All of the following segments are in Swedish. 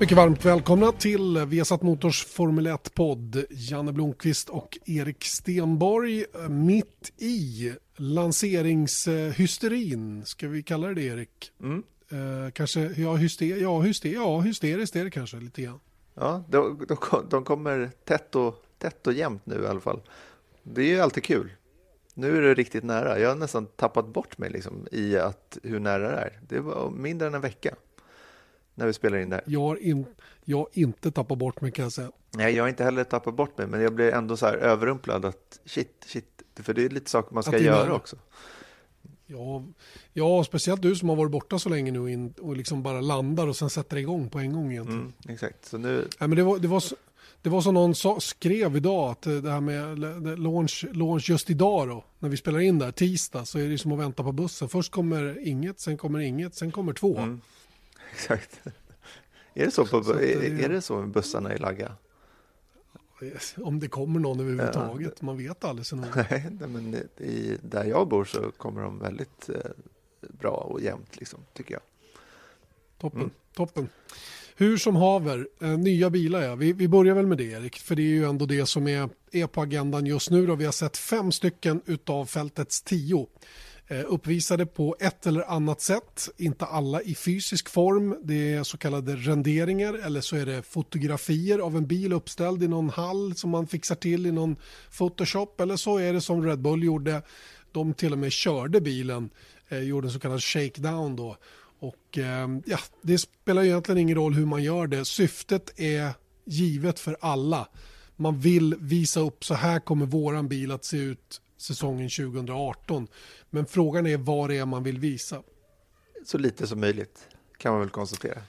Mycket varmt välkomna till Viasat Motors Formel 1-podd. Janne Blomqvist och Erik Stenborg mitt i lanseringshysterin. Ska vi kalla det det Erik? Mm. Eh, kanske, ja, hyster, ja, hyster, ja, hysteriskt är det kanske lite grann. Ja, de, de, de kommer tätt och, tätt och jämnt nu i alla fall. Det är ju alltid kul. Nu är det riktigt nära. Jag har nästan tappat bort mig liksom, i att, hur nära det är. Det var mindre än en vecka när vi spelar in det här. Jag har, in, jag har inte tappat bort mig kan jag säga. Nej, jag har inte heller tappat bort mig, men jag blir ändå så här överrumplad att shit, shit, för det är lite saker man ska göra också. Ja, ja, speciellt du som har varit borta så länge nu in, och liksom bara landar och sen sätter igång på en gång egentligen. Mm, exakt, så nu... Nej, men det var, det var så... Det var som någon sa, skrev idag, att det här med launch, launch just idag då, när vi spelar in där, tisdag, så är det som att vänta på bussen. Först kommer inget, sen kommer inget, sen kommer två. Mm. Exakt. Är det så, på, så är, är, det så med bussarna i Lagga? Om det kommer någon överhuvudtaget, ja. man vet aldrig så noga. Nej, men i, där jag bor så kommer de väldigt eh, bra och jämnt, liksom, tycker jag. Toppen, mm. toppen. Hur som haver, eh, nya bilar ja. Vi, vi börjar väl med det Erik, för det är ju ändå det som är, är på agendan just nu. Då. Vi har sett fem stycken utav fältets tio. Eh, uppvisade på ett eller annat sätt, inte alla i fysisk form. Det är så kallade renderingar eller så är det fotografier av en bil uppställd i någon hall som man fixar till i någon Photoshop eller så är det som Red Bull gjorde. De till och med körde bilen, eh, gjorde en så kallad shakedown då. Och eh, ja, det spelar egentligen ingen roll hur man gör det. Syftet är givet för alla. Man vill visa upp så här kommer våran bil att se ut säsongen 2018. Men frågan är vad det är man vill visa. Så lite som möjligt kan man väl konstatera.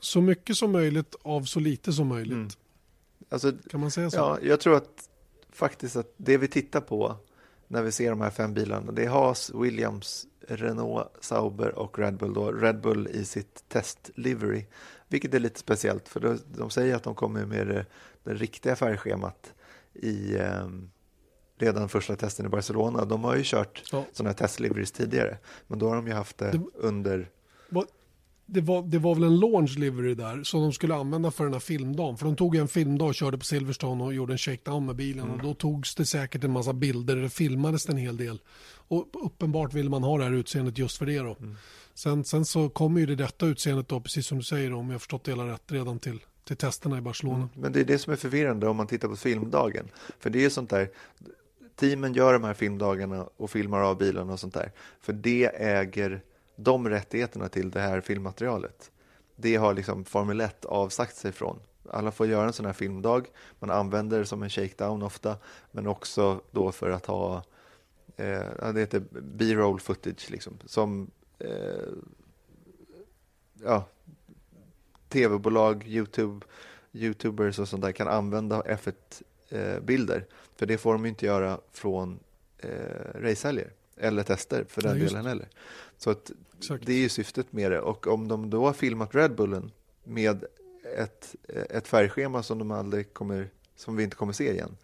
Så mycket som möjligt av så lite som möjligt. Mm. Alltså, kan man säga så? Ja, jag tror att faktiskt att det vi tittar på när vi ser de här fem bilarna, det är Haas, Williams, Renault, Sauber och Red Bull. Då. Red Bull i sitt test-livery, vilket är lite speciellt för de säger att de kommer med det, det riktiga färgschemat i, um, redan första testen i Barcelona. De har ju kört ja. sådana här testliveries tidigare, men då har de ju haft det, det under... Det var, det var väl en launch livery där som de skulle använda för den här filmdagen. För de tog en filmdag och körde på Silverstone och gjorde en shakedown med bilen. Mm. Och då togs det säkert en massa bilder, det filmades en hel del. Och uppenbart vill man ha det här utseendet just för det då. Mm. Sen, sen så kommer ju det detta utseendet då, precis som du säger, om jag förstått det hela rätt, redan till, till testerna i Barcelona. Mm. Men det är det som är förvirrande om man tittar på filmdagen. För det är sånt där, teamen gör de här filmdagarna och filmar av bilarna och sånt där. För det äger de rättigheterna till det här filmmaterialet. Det har liksom Formel 1 avsagt sig från. Alla får göra en sån här filmdag. Man använder det som en shakedown ofta, men också då för att ha eh, det heter B-roll footage, liksom, som eh, ja, tv-bolag, Youtube, Youtubers och sånt där kan använda F1-bilder. För det får de inte göra från eh, racehelger eller tester för den ja, delen heller. Så att det är ju syftet med det. Och om de då har filmat Red Bullen med ett, ett färgschema som, de aldrig kommer, som vi inte kommer se igen,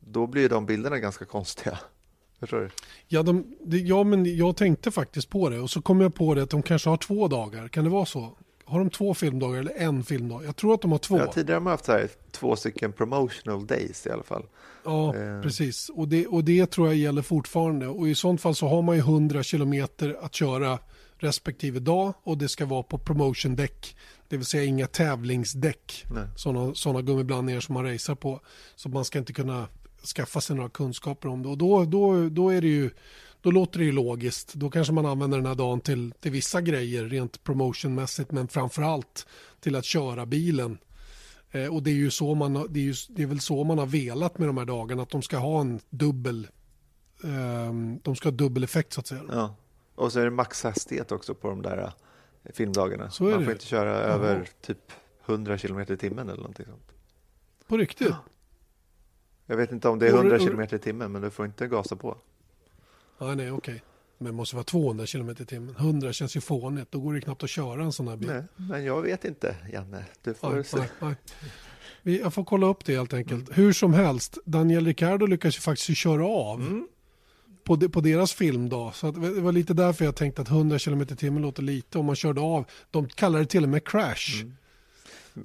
då blir de bilderna ganska konstiga. Förstår du? Ja, de, ja, men jag tänkte faktiskt på det och så kom jag på det att de kanske har två dagar. Kan det vara så? Har de två filmdagar eller en filmdag? Jag tror att de har två. Ja, tidigare har man haft så här, två stycken promotional days i alla fall. Ja, eh. precis. Och det, och det tror jag gäller fortfarande. Och i sånt fall så har man ju 100 kilometer att köra respektive dag och det ska vara på promotion däck. Det vill säga inga tävlingsdäck. Sådana såna gummiblandningar som man racear på. Så man ska inte kunna skaffa sig några kunskaper om det. Och då, då, då är det ju då låter det ju logiskt. Då kanske man använder den här dagen till, till vissa grejer rent promotionmässigt men framförallt till att köra bilen. Eh, och det är ju så man, det är, ju, det är väl så man har velat med de här dagarna att de ska ha en dubbel, eh, de ska ha dubbel effekt så att säga. Ja. Och så är det maxhastighet också på de där eh, filmdagarna. Man det. får inte köra Jaha. över typ 100 kilometer i timmen eller någonting sånt. På riktigt? Jag vet inte om det är Och- 100 och- kilometer i timmen, men du får inte gasa på. Ja, nej, okej. Men det måste vara 200 km i timmen. 100 känns ju fånigt. Då går det knappt att köra en sån här bil. Nej, men jag vet inte, Janne. Du får Nej, se. nej, nej. Vi, jag får kolla upp det helt enkelt. Hur som helst, Daniel Ricciardo lyckas ju faktiskt köra av Mm. på, de, på deras filmdag. Så att, det var lite därför jag tänkte att 100 km i timmen låter lite om man körde av. De kallar det till och med crash. Mm.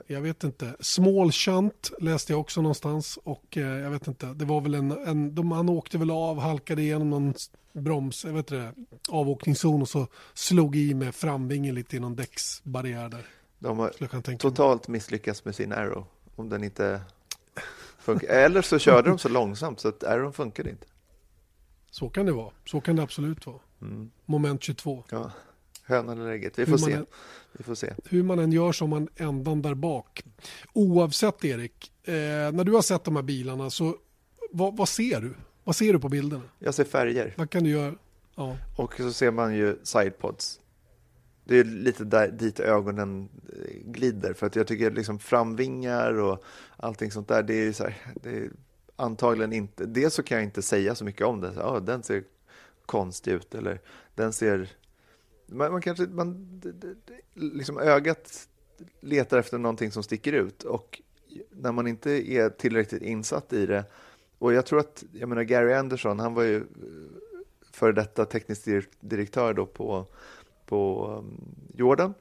Jag vet inte. Small shunt läste jag också någonstans och eh, jag vet inte. Det var väl en, en de, han åkte väl av, halkade igenom någon broms, vet inte, det, avåkningszon och så slog i med framvingen lite i någon däcksbarriär där. De har tänka mig. totalt misslyckats med sin Arrow. Om den inte funkar. Eller så körde de så långsamt så att Arrow funkade inte. Så kan det vara. Så kan det absolut vara. Mm. Moment 22. Ja. Hönan eller ägget. Vi får se. än- Vi får se. Hur man än gör så man ändan där bak. Oavsett Erik, eh, när du har sett de här bilarna så vad, vad ser du? Vad ser du på bilderna? Jag ser färger. Vad kan du göra? Ja, Och så ser man ju sidepods. Det är lite där, dit ögonen eh, glider. För att jag tycker liksom framvingar och allting sånt där. Det är, så här, det är antagligen inte. Dels så kan jag inte säga så mycket om det. Så, ah, den ser konstig ut. Eller den ser... Man, man kanske... Man, det- det- det- liksom ögat letar efter någonting som sticker ut. Och när man inte är tillräckligt insatt i det. Och jag tror att, jag menar Gary Anderson, han var ju eh, före detta teknisk direktör då på, på um, Jordan.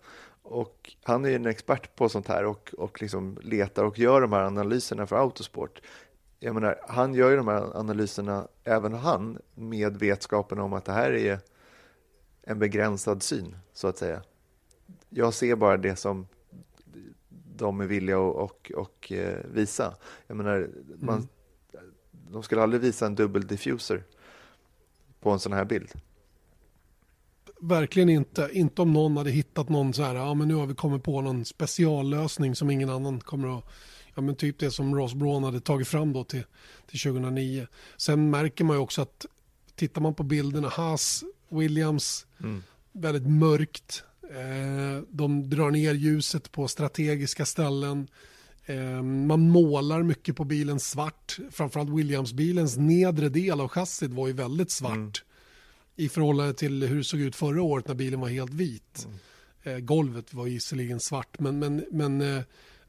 Och han är ju en expert på sånt här och, och liksom letar och gör de här analyserna för autosport. Jag menar, han gör ju de här analyserna, även han, med vetskapen om att det här är en begränsad syn, så att säga. Jag ser bara det som de är villiga att och, och, eh, visa. Jag menar, man, Mm de skulle aldrig visa en dubbel diffuser på en sån här bild. verkligen inte. Inte om någon hade hittat någon så här, ja men nu har vi kommit på någon speciallösning som ingen annan kommer att Ja men typ det som Ross Braun hade tagit fram då till, till 2009. Sen märker man ju också att tittar man på bilderna, Haas, Williams, väldigt mörkt. Eh, de drar ner ljuset på strategiska ställen. Eh, man målar mycket på bilen svart. Framförallt Williams-bilens nedre del av chassit var ju väldigt svart. I förhållande till hur det såg ut förra året när bilen var helt vit. Eh, golvet var visserligen svart men, men, men eh,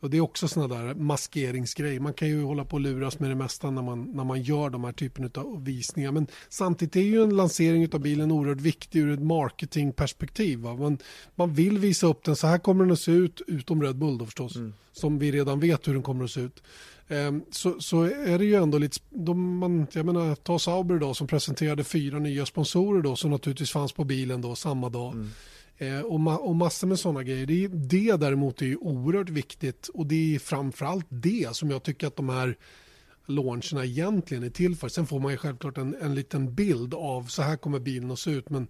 och det är också sådana där maskeringsgrejer. Man kan ju hålla på och luras med det mesta när man, när man gör de här typen av visningar. Men samtidigt är ju en lansering av bilen oerhört viktig ur ett marketingperspektiv. Va? Man, man vill visa upp den, så här kommer den att se ut, utom Red Bull då förstås. Som vi redan vet hur den kommer att se ut. Ehm, så, så är det ju ändå lite, de, man, jag menar ta Sauber då som presenterade fyra nya sponsorer då som naturligtvis fanns på bilen då samma dag. Eh, och, ma- och massor med sådana grejer. Det, är- det däremot är ju oerhört viktigt och det är framförallt det som jag tycker att de här launcherna egentligen är till för. Sen får man ju självklart en, en liten bild av så här kommer bilen att se ut men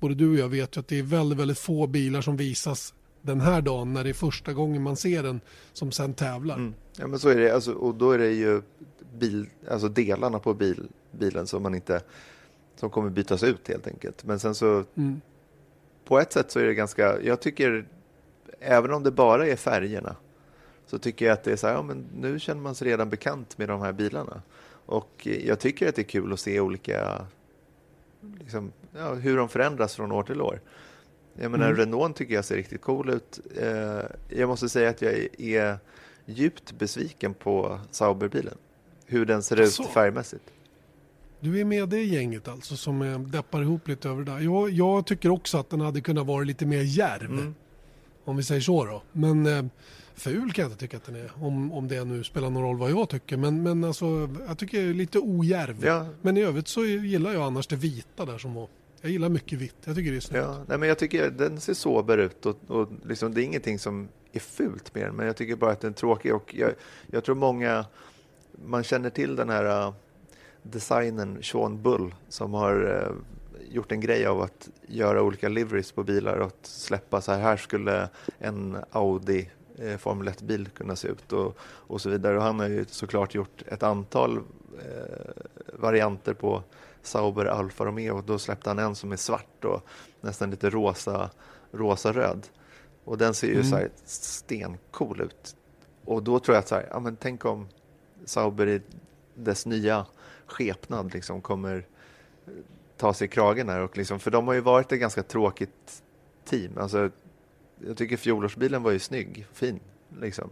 både du och jag vet ju att det är väldigt, väldigt få bilar som visas den här dagen när det är första gången man ser den som sen tävlar. Mm. Ja, men så är det. Alltså, och då är det ju bil, alltså delarna på bil, bilen som man inte som kommer bytas ut helt enkelt. Men sen så Mm. På ett sätt så är det ganska, jag tycker, även om det bara är färgerna, så tycker jag att det är så här, ja men nu känner man sig redan bekant med de här bilarna. Och jag tycker att det är kul att se olika, liksom, ja, hur de förändras från år till år. Jag menar, Mm. Renault tycker jag ser riktigt cool ut. Eh, jag måste säga att jag är djupt besviken på Sauberbilen. Hur den ser Asså? ut färgmässigt. Du är med det gänget alltså som deppar ihop lite över det där. Jag, jag tycker också att den hade kunnat vara lite mer djärv. Mm. Om vi säger så då. Men eh, ful kan jag inte tycka att den är. Om, om det nu spelar någon roll vad jag tycker. Men, men alltså, jag tycker lite ojärv. Ja, Men i övrigt så gillar jag annars det vita där som var. Jag gillar mycket vitt. Jag tycker det är snyggt. Ja, nej, men jag tycker den ser sober ut och, och liksom, det är ingenting som är fult med den, men jag tycker bara att den är tråkig och jag, jag tror många, man känner till den här designen Sean Bull som har uh, gjort en grej av att göra olika liveries på bilar och att släppa så här, här skulle en Audi eh, Formel 1-bil kunna se ut och, och så vidare. Och han har ju såklart gjort ett antal eh, varianter på Sauber Alfa Romeo. Då släppte han en som är svart och nästan lite rosa, rosa röd. Och den ser ju mm. så här stencool ut. Och då tror jag att så här, ja, men tänk om Sauber i dess nya skepnad liksom kommer ta sig i kragen här. Och liksom, för de har ju varit ett ganska tråkigt team. Alltså, jag tycker fjolårsbilen var ju snygg, fin. Liksom.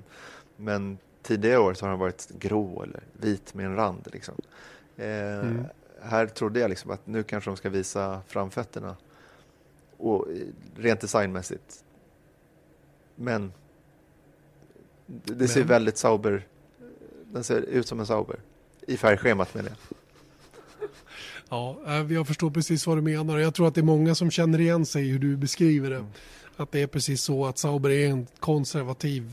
Men tidigare år så har den varit grå eller vit med en rand. Liksom. Eh, mm. Här trodde jag liksom att nu kanske de ska visa framfötterna. Och, rent designmässigt. Men det Men. ser väldigt Sauber den ser ut som en Sauber. I färgschemat menar jag. Ja, eh, jag förstår precis vad du menar. Jag tror att det är många som känner igen sig hur du beskriver det. Mm. Att det är precis så att Sauber är en konservativ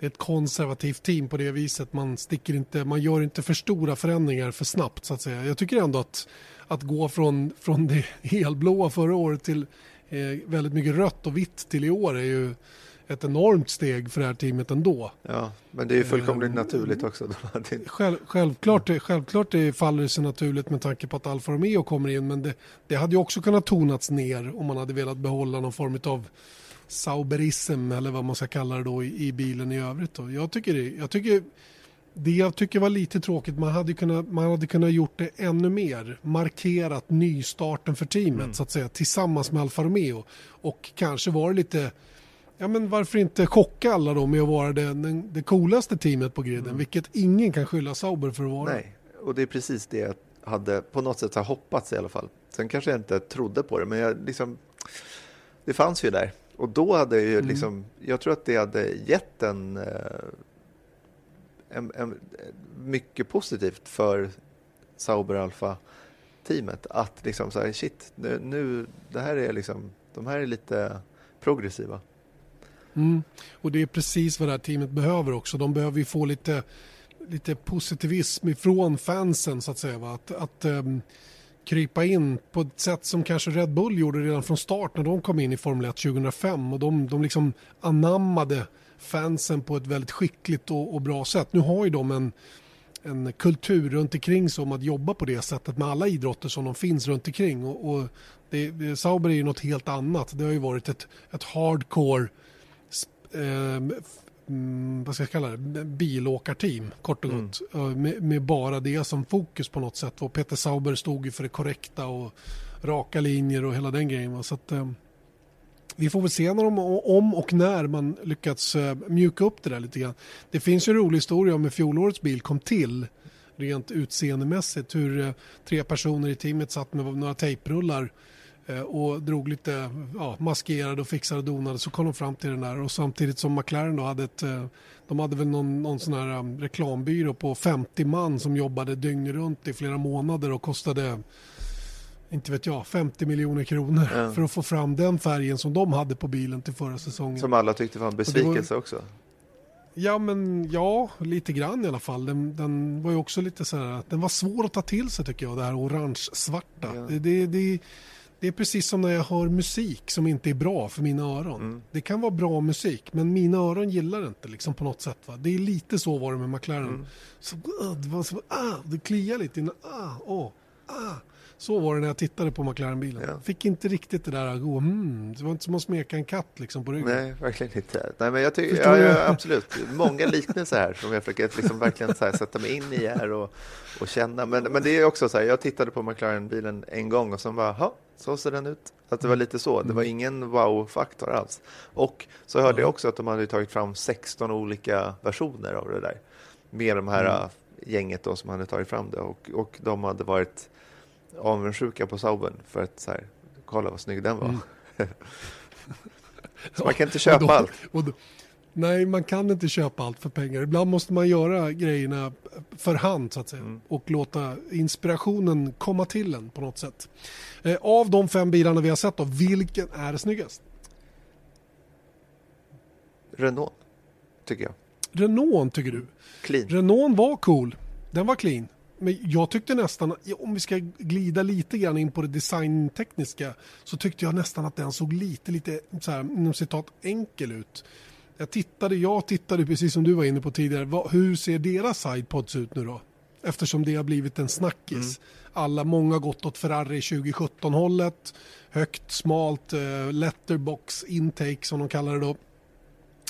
ett konservativt team på det viset. Man, sticker inte, man gör inte för stora förändringar för snabbt så att säga. Jag tycker ändå att, att gå från, från det helblåa förra året till eh, väldigt mycket rött och vitt till i år är ju ett enormt steg för det här teamet ändå. Ja, men det är ju fullkomligt eh, naturligt också. Själv, självklart, självklart det faller det sig naturligt med tanke på att Alfa Romeo kommer in men det, det hade ju också kunnat tonats ner om man hade velat behålla någon form av sauberism eller vad man ska kalla det då i, i bilen i övrigt. Då. Jag tycker det, jag tycker det jag tycker var lite tråkigt, man hade kunnat, man hade kunnat gjort det ännu mer. Markerat nystarten för teamet mm. så att säga tillsammans med Alfa Romeo. Och kanske var det lite ja men varför inte chocka alla då med att vara det, det, det coolaste teamet på griden, mm. vilket ingen kan skylla Sauber för att vara. Nej, och det är precis det jag hade på något sätt hoppats i alla fall. Sen kanske jag inte trodde på det, men jag liksom, det fanns ju där. Och då hade jag ju mm. liksom, jag tror att det hade gett en, eh, en, en mycket positivt för Sauber Alpha teamet att liksom så här, shit, nu, nu, det här är liksom, de här är lite progressiva. Mm. Och det är precis vad det här teamet behöver också. De behöver ju få lite, lite positivism ifrån fansen så att säga. Va? Att, att um, krypa in på ett sätt som kanske Red Bull gjorde redan från start när de kom in i Formel 1 2005 och de, de liksom anammade fansen på ett väldigt skickligt och, och, bra sätt. Nu har ju de en, en kultur runt omkring sig om att jobba på det sättet med alla idrotter som de finns runt omkring och, och det, det, Sauber är ju något helt annat. Det har ju varit ett, ett hardcore eh, vad ska jag kalla det, bilåkarteam kort och gott. Mm. Med, med, bara det som fokus på något sätt. Och Peter Sauber stod ju för det korrekta och raka linjer och hela den grejen. Så att, eh, vi får väl se när de, om och när man lyckats eh, mjuka upp det där lite grann. Det finns ju en rolig historia om hur fjolårets bil kom till rent utseendemässigt. Hur eh, tre personer i teamet satt med några tejprullar och drog lite ja, maskerade och fixade och donade så kom de fram till den där och samtidigt som McLaren då hade ett eh, de hade väl någon, någon sån här um, reklambyrå på 50 man som jobbade dygnet runt i flera månader och kostade inte vet jag, 50 miljoner kronor ja. för att få fram den färgen som de hade på bilen till förra säsongen. Som alla tyckte var en besvikelse var, också. Ja, men ja, lite grann i alla fall. Den, den, var ju också lite så här, den var svår att ta till sig tycker jag, det här orange-svarta. Ja. Det, det, det, det är precis som när jag hör musik som inte är bra för mina öron. Mm. Det kan vara bra musik, men mina öron gillar det inte liksom, på något sätt. Va? Det är lite så var det med McLaren. Mm. Så, uh, det, var så, ah, det kliar lite. Ah, oh, ah. Så var det när jag tittade på McLaren-bilen. Ja. Fick inte riktigt det där att gå, hmm, det var inte som att smeka en katt liksom på ryggen. Nej, verkligen inte. Nej, men jag tycker, ja, ja, absolut, många liknelser här som jag försöker liksom verkligen här, sätta mig in i här och, och känna. Men, men det är också så här, jag tittade på McLaren-bilen en gång och så bara, så ser den ut. Att det var lite så, det var mm. ingen wow-faktor alls. Och så hörde jag också att de hade tagit fram 16 olika versioner av det där. Med de här mm. gänget då som hade tagit fram det och, och de hade varit avundsjuka på Sauben för att så här, kolla vad snygg den var. Mm. så man kan inte köpa och då, allt. Och då, nej, man kan inte köpa allt för pengar. Ibland måste man göra grejerna för hand så att säga mm. och låta inspirationen komma till en på något sätt. Eh, av de fem bilarna vi har sett då, vilken är snyggast? Renault, tycker jag. Renault tycker du? Clean. Renault var cool. Den var clean. Men jag tyckte nästan, om vi ska glida lite grann in på det designtekniska, så tyckte jag nästan att den såg lite, lite så här, inom citat, enkel ut. Jag tittade, jag tittade precis som du var inne på tidigare, vad, hur ser deras sidepods ut nu då? eftersom det har blivit en snackis. Mm. Alla, många gått åt Ferrari 2017-hållet, högt, smalt, eh, letterbox intake som de kallar det då.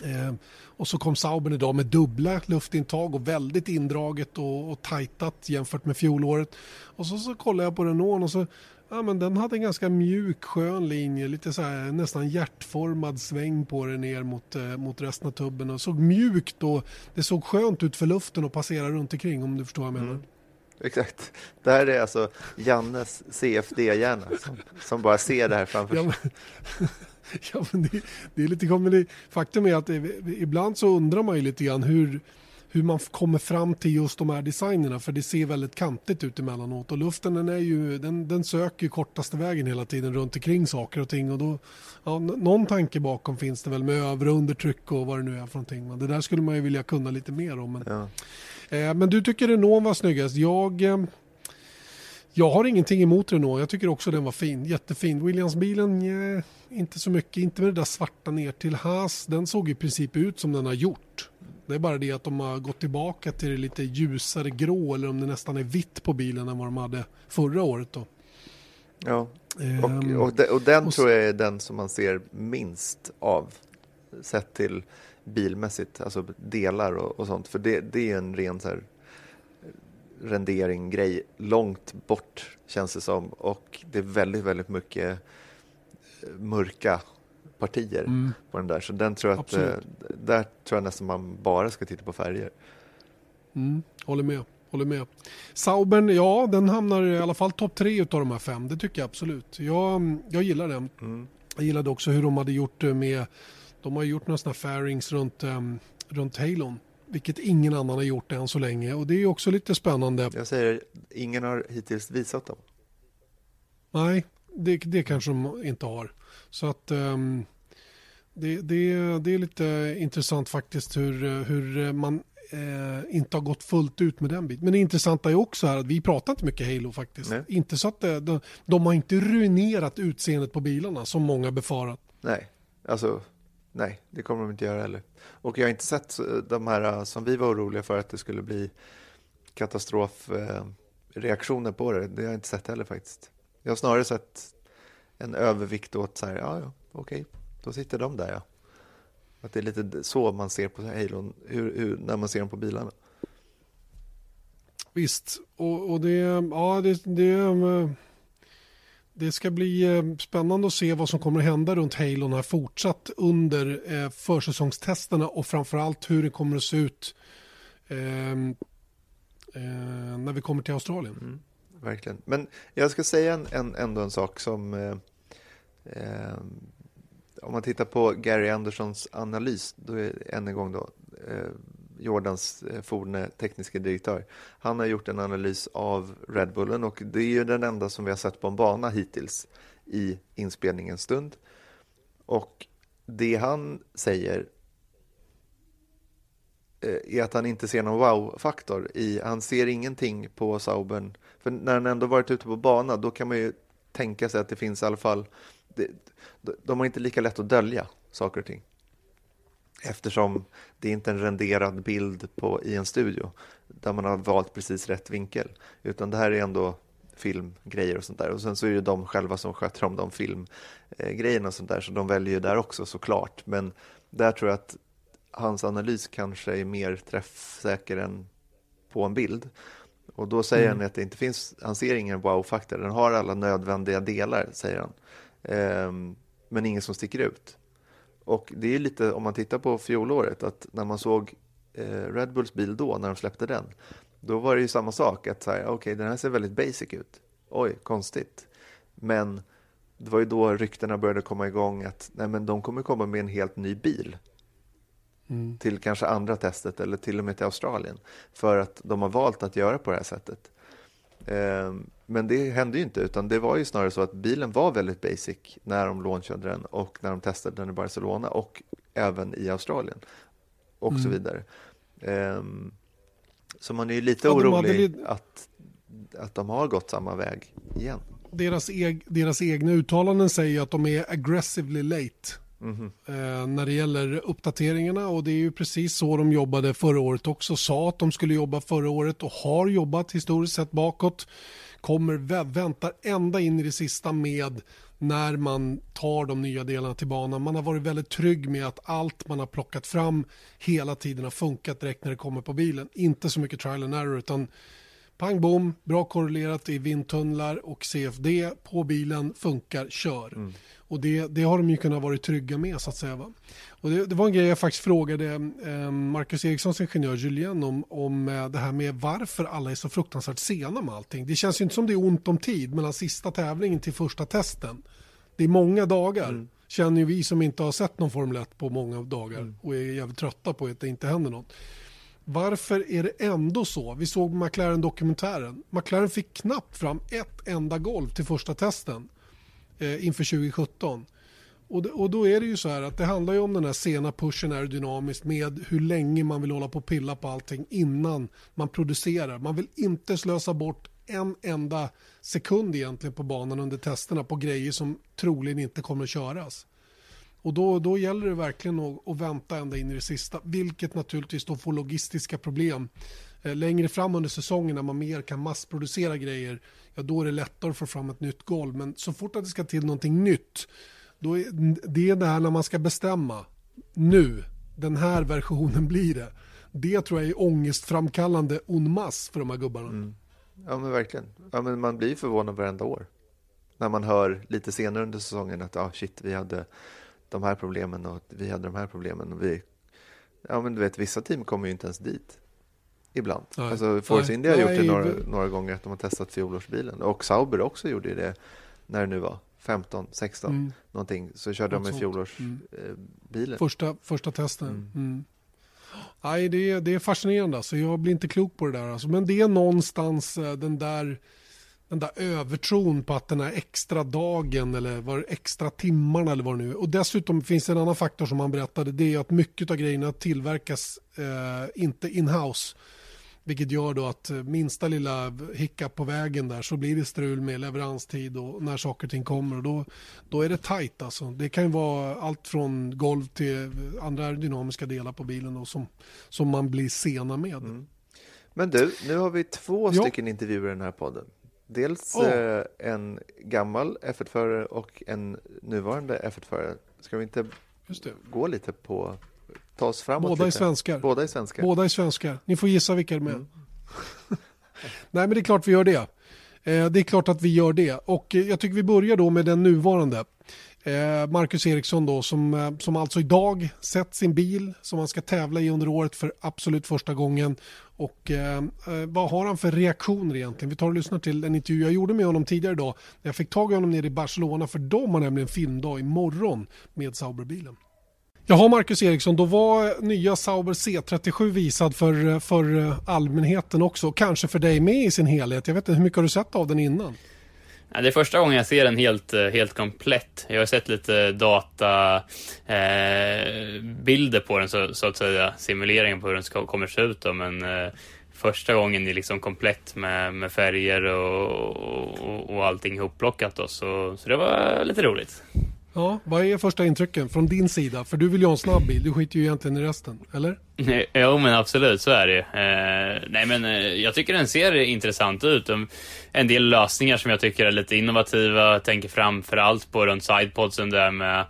Eh, och så kom Sauber idag med dubbla luftintag och väldigt indraget och, och tajtat jämfört med fjolåret. Och så, så kollade jag på Renault och så Ja, men den hade en ganska mjuk skön linje, lite så här, nästan hjärtformad sväng på det ner mot, eh, mot resten av tubben och såg mjukt och det såg skönt ut för luften att passera runt omkring om du förstår vad jag menar. Mm. Exakt. Det här är alltså Jannes CFD-hjärna som, som, bara ser det här framför sig. Ja, men, ja, men det, det, är lite komedi. Faktum är att det, ibland så undrar man ju lite grann hur, hur man kommer fram till just de här designerna för det ser väldigt kantigt ut emellanåt och luften den, är ju, den, den söker kortaste vägen hela tiden runt omkring saker och ting och då, ja, någon tanke bakom finns det väl med över och undertryck och vad det nu är för någonting. Men det där skulle man ju vilja kunna lite mer om. Men, ja. eh, men du tycker Renault var snyggast. Jag, eh, jag har ingenting emot Renault. Jag tycker också den var fin. Jättefin. Williams-bilen, eh, inte så mycket. Inte med det där svarta ner till Haas. Den såg i princip ut som den har gjort. Det är bara det att de har gått tillbaka till det lite ljusare grå eller om det nästan är vitt på bilen än vad de hade förra året. Då. Ja, och, ehm, och, de, och den och, tror jag är den som man ser minst av sett till bilmässigt, alltså delar och, och sånt. För det, det är en ren så här rendering-grej långt bort känns det som och det är väldigt, väldigt mycket mörka partier mm. på den där. Så den tror jag att, eh, där tror jag nästan man bara ska titta på färger. Mm. Håller med. Håller med. Saubern, ja den hamnar i alla fall topp tre av de här fem. Det tycker jag absolut. Jag, jag gillar den. Mm. Jag gillade också hur de hade gjort med, de har gjort några sådana fairings runt, um, runt Halon. Vilket ingen annan har gjort än så länge och det är också lite spännande. Jag säger, ingen har hittills visat dem. Nej, det, det kanske de inte har. Så att um, det, det, det är lite intressant faktiskt hur, hur man eh, inte har gått fullt ut med den biten. Men det intressanta är också här att vi pratar inte mycket Halo faktiskt. Nej. Inte så att det, de, de har inte ruinerat utseendet på bilarna som många befarat. Nej, alltså nej, det kommer de inte göra heller. Och jag har inte sett de här eh, som vi var oroliga för att det skulle bli katastrofreaktioner på det. Det har jag inte sett heller faktiskt. Jag har snarare sett en övervikt åt så här, ja, ja, okej, då sitter de där ja. Att det är lite så man ser på Halon, hur, hur, när man ser dem på bilarna. Visst, och, och det, ja, det, det, det ska bli eh, spännande att se vad som kommer att hända runt Halon här fortsatt under eh, försäsongstesterna och framförallt hur det kommer att se ut eh, eh, när vi kommer till Australien. Mm verkligen. Men jag ska säga en, en, ändå en sak som eh, eh, om man tittar på Gary Andersons analys, då är än en gång då eh, Jordans eh, forne tekniska direktör. Han har gjort en analys av Red Bullen och det är ju den enda som vi har sett på en bana hittills i inspelningens stund. Och det han säger Eh, är att han inte ser någon wow-faktor. i Han ser ingenting på Saubern för när han ändå varit ute på bana, då kan man ju tänka sig att det finns i alla fall... Det, de har inte lika lätt att dölja saker och ting. Eftersom det är inte är en renderad bild på, i en studio där man har valt precis rätt vinkel. Utan det här är ändå filmgrejer och sånt där. Och sen så är det de själva som sköter om de filmgrejerna och sånt där. Så de väljer ju där också såklart. Men där tror jag att hans analys kanske är mer träffsäker än på en bild. Och då säger mm. han att det inte finns, han ser ingen wow-faktor. Den har alla nödvändiga delar, säger han. Ehm, men ingen som sticker ut. Och det är lite, om man tittar på fjolåret, att när man såg eh, Red Bulls bil då, när de släppte den, då var det ju samma sak. Att säga, okej, okay, den här ser väldigt basic ut. Oj, konstigt. Men det var ju då ryktena började komma igång att nej, men de kommer komma med en helt ny bil mm. till kanske andra testet eller till och med till Australien för att de har valt att göra på det här sättet. Ehm, men det hände ju inte, utan det var ju snarare så att bilen var väldigt basic när de launchade den och när de testade den i Barcelona och även i Australien och mm. så vidare. Ehm, så man är ju lite ja, orolig hade... att, att de har gått samma väg igen. Deras, eg deras egna uttalanden säger att de är aggressively late Mm. När det gäller uppdateringarna och det är ju precis så de jobbade förra året också. Sa att de skulle jobba förra året och har jobbat historiskt sett bakåt. Kommer väntar ända in i det sista med när man tar de nya delarna till banan. Man har varit väldigt trygg med att allt man har plockat fram hela tiden har funkat direkt när det kommer på bilen. Inte så mycket trial and error utan pang bom, bra korrelerat i vindtunnlar och CFD på bilen funkar, kör. Mm. Och det, det, har de ju kunnat vara trygga med så att säga. Va? Och det, det, var en grej jag faktiskt frågade eh, Marcus Erikssons ingenjör Julien om, om eh, det här med varför alla är så fruktansvärt sena med allting. Det känns ju inte som det är ont om tid mellan sista tävlingen till första testen. Det är många dagar. Mm. Känner ju vi som inte har sett någon Formel 1 på många dagar mm. och är jävligt trötta på att det inte händer något. Varför är det ändå så? Vi såg McLaren-dokumentären. McLaren fick knappt fram ett enda golv till första testen eh, inför 2017. Och, och då är det ju så här att det handlar ju om den här sena pushen aerodynamiskt med hur länge man vill hålla på och pilla på allting innan man producerar. Man vill inte slösa bort en enda sekund egentligen på banan under testerna på grejer som troligen inte kommer att köras. Och då, då gäller det verkligen att, att vänta ända in i det sista, vilket naturligtvis då får logistiska problem. Eh, längre fram under säsongen när man mer kan massproducera grejer, ja då är det lättare att få fram ett nytt golv. Men så fort att det ska till någonting nytt, då är det är det här när man ska bestämma, nu, den här versionen blir det. Det tror jag är ångestframkallande en masse för de här gubbarna. Mm. Ja men verkligen. Ja, men man blir förvånad varenda år. När man hör lite senare under säsongen att ah, shit, vi hade de här problemen och vi hade de här problemen. Och vi, ja, men du vet, vissa team kommer ju inte ens dit. Ibland. Nej. Alltså, Force India har gjort det några, några, gånger att de har testat fjolårsbilen. Och Sauber också gjorde det när det nu var. 15, 16 mm. någonting. Så körde Något de med fjolårsbilen. Mm. Eh, första, första testen. Mm. mm. Nej, det är, det är fascinerande. Alltså. Jag blir inte klok på det där. Alltså. Men det är någonstans eh, den där den där övertron på att den här extra dagen eller var extra timmarna eller vad det nu är. Och dessutom finns det en annan faktor som han berättade. Det är att mycket av grejerna tillverkas eh, inte in-house. Vilket gör då att eh, minsta lilla hiccup på vägen där så blir det strul med leveranstid och när saker och ting kommer. Och då, då är det tajt alltså. Det kan ju vara allt från golv till andra dynamiska delar på bilen då, som, som man blir sena med. Mm. Men du, nu har vi två ja. stycken intervjuer i den här podden. Dels oh. eh, en gammal F1-förare och en nuvarande F1-förare. Ska vi inte gå lite på, ta oss framåt Båda lite? är svenskar. Båda är svenskar. Båda är svenskar. Ni får gissa vilka det är. Mm. Nej men det är klart vi gör det. Eh, det är klart att vi gör det. Och eh, jag tycker vi börjar då med den nuvarande. Marcus Eriksson då som, som alltså idag sett sin bil som han ska tävla i under året för absolut första gången. Och eh, eh, vad har han för reaktioner egentligen? Vi tar och lyssnar till en intervju jag gjorde med honom tidigare idag. Jag fick tag i honom nere i Barcelona för de har nämligen filmdag imorgon med Sauberbilen. Jaha Marcus Eriksson, då var eh, nya Sauber C37 visad för, eh, för allmänheten också. Kanske för dig med i sin helhet. Jag vet inte, hur mycket har du sett av den innan? Ja, det är första gången jag ser den helt, eh, helt komplett. Jag har sett lite databilder eh, på den, så, så, att säga, simuleringen på hur den ska, kommer se ut. Då, men eh, första gången är liksom komplett med, med färger och, och, och allting ihopplockat. Då, så, så det var lite roligt. Ja, vad är första intrycken från din sida? För du vill ju ha en snabb bil, du skiter ju egentligen i resten, eller? Jo, men absolut, så är det eh, Nej, men eh, jag tycker den ser intressant ut. En del lösningar som jag tycker är lite innovativa. Jag tänker framför allt på runt sidepodsen där med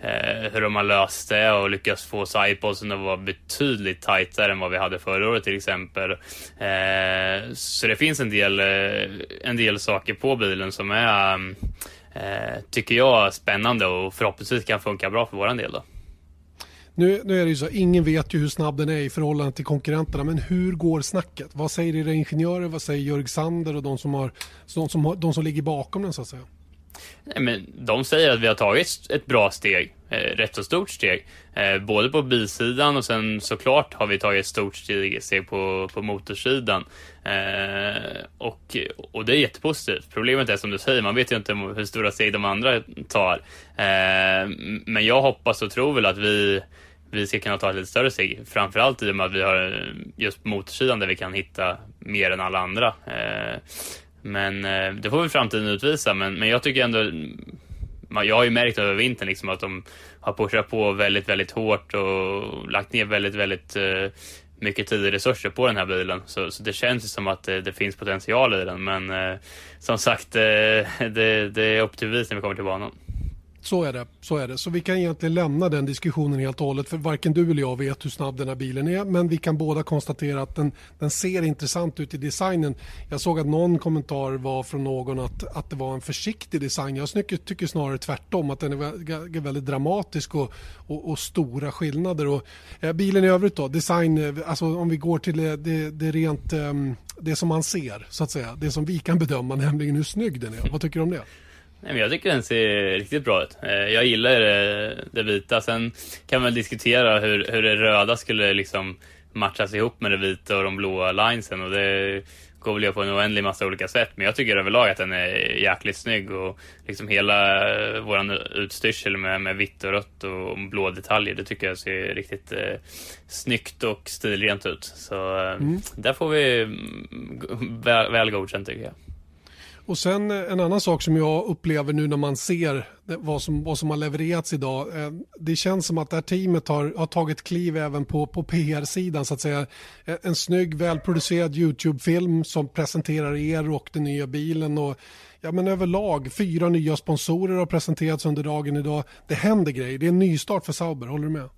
eh, hur de har löst det och lyckats få sidepodsen att vara betydligt tajtare än vad vi hade förra året till exempel. Eh, så det finns en del, eh, en del saker på bilen som är eh, Eh, tycker jag, spännande och förhoppningsvis kan funka bra för våran del. Då. Nu, nu är det ju så, ingen vet ju hur snabb den är i förhållande till konkurrenterna, men hur går snacket? Vad säger era ingenjörer, vad säger Jörg Sander och de som, har, de som, har, de som ligger bakom den så att säga? Nej, men de säger att vi har tagit ett bra steg, eh, rätt så stort steg. Eh, både på bilsidan och sen såklart har vi tagit ett stort steg, steg på, på motorsidan. Eh, och, och det är jättepositivt. Problemet är som du säger, man vet ju inte hur stora steg de andra tar. Eh, men jag hoppas och tror väl att vi vi ska kunna ta ett lite större steg. Framförallt i och med att vi har just motorsidan där vi kan hitta mer än alla andra. Eh, men eh, det får väl framtiden utvisa. Men, men jag tycker ändå jag har ju märkt över vintern liksom att de har pushat på väldigt, väldigt hårt och lagt ner väldigt, väldigt uh, mycket tid och resurser på den här bilen. Så, så det känns som att det, det, finns potential i den. Men uh, som sagt, uh, det, det är upp till bevis när vi kommer till banan. Så är det. Så är det. Så vi kan egentligen lämna den diskussionen helt och hållet för varken du eller jag vet hur snabb den här bilen är men vi kan båda konstatera att den, den ser intressant ut i designen. Jag såg att någon kommentar var från någon att, att det var en försiktig design. Jag tycker, tycker snarare tvärtom att den är väldigt dramatisk och, och, och stora skillnader. Och, eh, bilen i övrigt då, design, eh, alltså om vi går till det, det, det rent eh, det som man ser så att säga, det som vi kan bedöma nämligen hur snygg den är. Vad tycker du om det? Nej, jag tycker den ser riktigt bra ut. Eh, jag gillar det, eh, det vita. Sen kan man diskutera hur, hur det röda skulle liksom matchas ihop med det vita och de blåa linesen. Och det går väl på en oändlig massa olika sätt. Men jag tycker överlag att den är jäkligt snygg. Och liksom hela eh, våran utstyrsel med, med vitt och rött och blå detaljer. Det tycker jag ser riktigt eh, snyggt och stilrent ut. Så mm. där får vi mm, väl, väl godkänt tycker jag. Och sen eh, en annan sak som jag upplever nu när man ser vad som, vad som har levererats idag. Eh, det känns som att det här teamet har, har tagit kliv även på, på PR-sidan så att säga. Eh, en snygg välproducerad YouTube-film som presenterar er och den nya bilen och ja men överlag fyra nya sponsorer har presenterats under dagen idag. Det händer grejer, det är en nystart för Sauber, håller du med?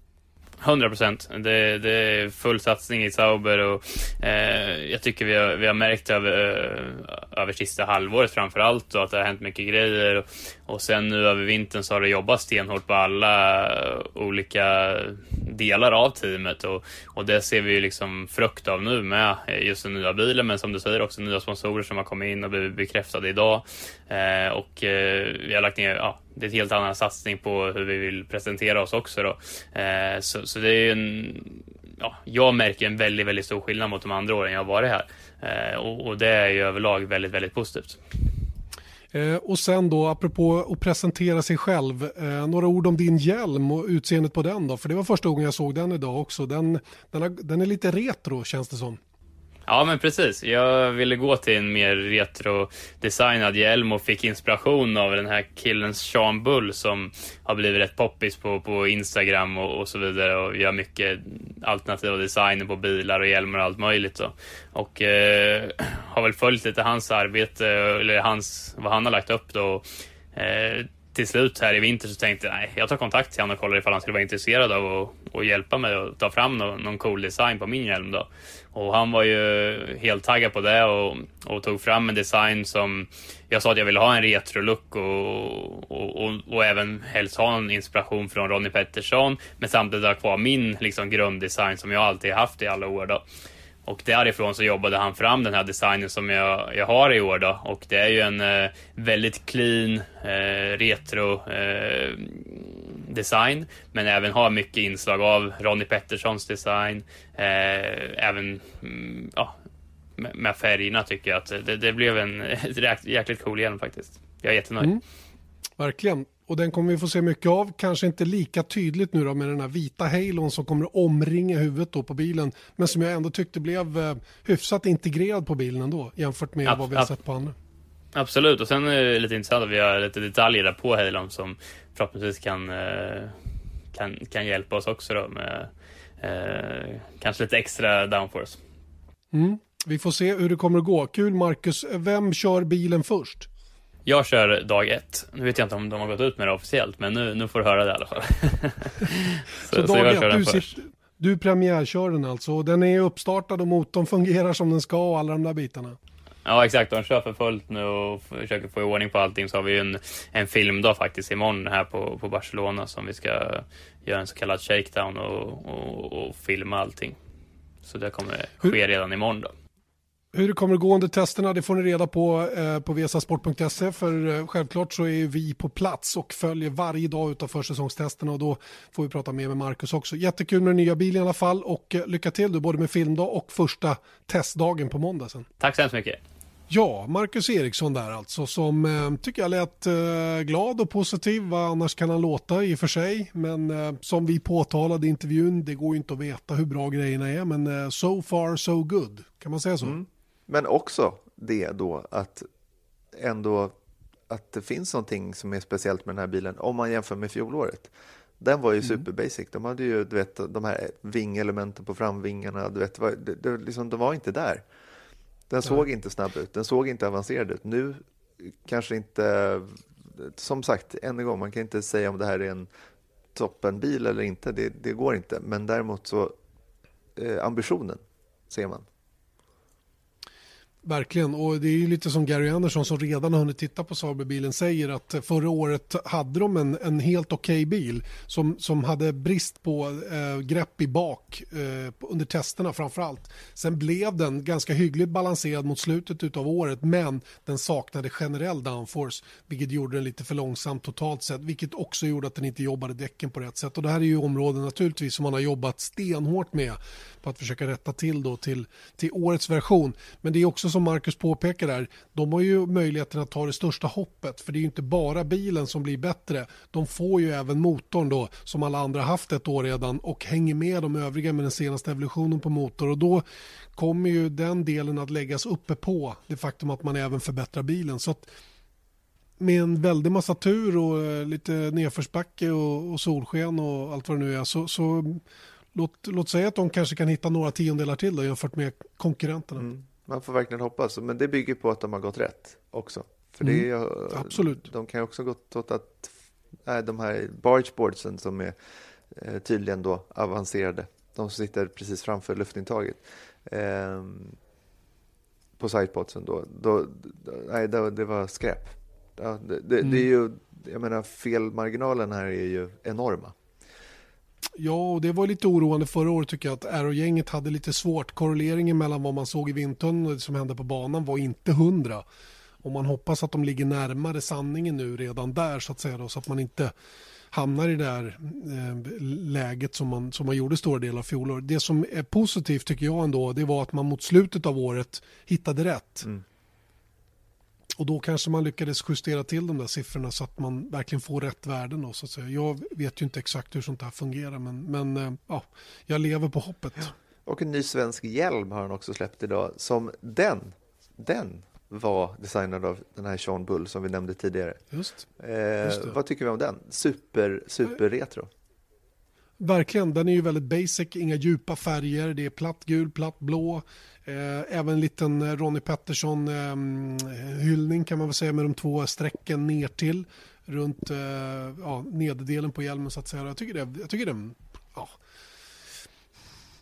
100 procent. Det, det, är full satsning i Sauber och eh, jag tycker vi har, vi har märkt över, eh, över sista halvåret framför allt och att det har hänt mycket grejer. Och, och sen nu över vintern så har det jobbat stenhårt på alla eh, olika delar av teamet och, och det ser vi ju liksom frukt av nu med eh, just den nya bilen men som du säger också nya sponsorer som har kommit in och blivit bekräftade idag. Eh, och eh, vi har lagt ner ja, det är en helt annan satsning på hur vi vill presentera oss också. Då. Eh, så, så, det är ju en, ja, jag märker en väldigt, väldigt stor skillnad mot de andra åren jag har varit här. Eh, och, och, det är ju överlag väldigt, väldigt positivt. Eh, och sen då, apropå att presentera sig själv, eh, några ord om din hjälm och utseendet på den då, för det var första gången jag såg den idag också. Den, den, har, den är lite retro känns det som. Ja, men precis. Jag ville gå till en mer retro-designad hjälm och fick inspiration av den här killen Sean Bull som har blivit rätt poppis på, på Instagram och, och så vidare och gör mycket alternativa designer på bilar och hjälmar och allt möjligt. Så. Och eh, har väl följt lite hans arbete, eller hans, vad han har lagt upp då. Eh, till slut här i vinter så tänkte jag nej, jag tar kontakt till honom och kollar ifall han skulle vara intresserad av att, att hjälpa mig att ta fram någon, någon cool design på min hjälm. Då. Och han var ju helt taggad på det och, och, tog fram en design som jag sa att jag ville ha en retro-look och, och, och, och, även helst ha en inspiration från Ronnie Pettersson men samtidigt ha kvar min liksom, grunddesign som jag alltid haft i alla år. Då. Och därifrån så jobbade han fram den här designen som jag, jag har i år då. Och det är ju en eh, väldigt clean, eh, retro eh, design. Men även har mycket inslag av Ronnie Petterssons design. Eh, även mm, ja, med, med färgerna tycker jag att det, det blev en jäkligt cool hjälm faktiskt. Jag är jättenöjd. Mm. Verkligen och den kommer vi få se mycket av. Kanske inte lika tydligt nu då med den här vita halon som kommer att omringa huvudet då på bilen. Men som jag ändå tyckte blev eh, hyfsat integrerad på bilen ändå jämfört med ab vad vi har sett på andra. Absolut, och sen är det lite intressant att vi har lite detaljer där på halon som förhoppningsvis kan, eh, kan, kan hjälpa oss också då med eh, kanske lite extra downforce. Mm. Vi får se hur det kommer att gå. Kul Marcus. Vem kör bilen först? Jag kör dag ett. Nu vet jag inte om de har gått ut med det officiellt, men nu, nu får du höra det i alla fall. så, så, dag ett, du, sitter, du premiärkör den alltså. Och den är uppstartad och motorn fungerar som den ska och alla de där bitarna. Ja, exakt. De kör för fullt nu och försöker få i ordning på allting. Så har vi en, en filmdag faktiskt imorgon här på, på Barcelona som vi ska göra en så kallad shakedown och, och, och filma allting. Så det kommer ske redan imorgon då. Hur det kommer att gå under testerna det får ni reda på eh, på vesasport.se för eh, självklart så är vi på plats och följer varje dag utav försäsongstesterna och då får vi prata mer med Marcus också. Jättekul med den nya bilen i alla fall och eh, lycka till du både med filmdag och första testdagen på måndag sen. Tack så hemskt mycket. Ja, Marcus Eriksson där alltså som eh, tycker jag lät eh, glad och positiv. Vad annars kan han låta i och för sig. Men eh, som vi påtalade i intervjun, det går ju inte att veta hur bra grejerna är. Men eh, so far so good, kan man säga så? Mm. Men också det då att ändå att det finns någonting som är speciellt med den här bilen om man jämför med fjolåret. Den var ju mm. super basic. De hade ju du vet, de här vingelementen på framvingarna. Du vet, det, det, liksom, de var inte där. Den ja. såg inte snabb ut. Den såg inte avancerad ut. Nu kanske inte... Som sagt, än en gång, man kan inte säga om det här är en toppenbil eller inte. Det, det går inte. Men däremot så eh, ambitionen ser man. Verkligen, och det är ju lite som Gary Anderson som redan har hunnit titta på Sauberbilen säger att förra året hade de en, en helt okej okay bil som, som hade brist på eh, grepp i bak eh, under testerna framför allt. Sen blev den ganska hyggligt balanserad mot slutet av året men den saknade generell downforce vilket gjorde den lite för långsam totalt sett vilket också gjorde att den inte jobbade däcken på rätt sätt och det här är ju områden naturligtvis som man har jobbat stenhårt med på att försöka rätta till då till, till årets version. Men det är också som Marcus påpekar där, de har ju möjligheten att ta det största hoppet för det är ju inte bara bilen som blir bättre. De får ju även motorn då som alla andra haft ett år redan och hänger med de övriga med den senaste evolutionen på motor och då kommer ju den delen att läggas uppe på det faktum att man även förbättrar bilen. Så att med en väldig massa tur och eh, lite nedförsbacke och, och solsken och allt vad det nu är så, så låt, låt säga att de kanske kan hitta några tiondelar till då, jämfört med konkurrenterna. Mm. Man får verkligen hoppas, men det bygger på att de har gått rätt också. För mm. det är, Absolut. De kan också gått åt att nej, de här bargeboardsen som är eh, tydligen då avancerade, de som sitter precis framför luftintaget eh, på sidepodsen då, då, nej, det, det var skräp. Ja, det, det, mm. det, är ju, jag menar felmarginalen här är ju enorma. Ja, och det var lite oroande förra året tycker jag att Aero-gänget hade lite svårt. Korreleringen mellan vad man såg i vindtunneln och det som hände på banan var inte hundra. Och man hoppas att de ligger närmare sanningen nu redan där så att säga då, så att man inte hamnar i det här eh, läget som man, som man gjorde stora delar av fjolåret. Det som är positivt tycker jag ändå det var att man mot slutet av året hittade rätt. Mm. Och då kanske man lyckades justera till de där siffrorna så att man verkligen får rätt värden. Då, så att säga. Jag vet ju inte exakt hur sånt här fungerar men, men eh, ja, jag lever på hoppet. Ja. Och en ny svensk hjälm har han också släppt idag som den, den var designad av den här Sean Bull som vi nämnde tidigare. Just, eh, just vad tycker vi om den? Super, super retro. Verkligen, den är ju väldigt basic, inga djupa färger, det är platt gul, platt blå. Eh, även en liten eh, Ronnie Pettersson-hyllning ehm, kan man väl säga med de två strecken ner till runt eh, ja, nederdelen på hjälmen så att säga. Jag tycker, det, jag tycker den, ja,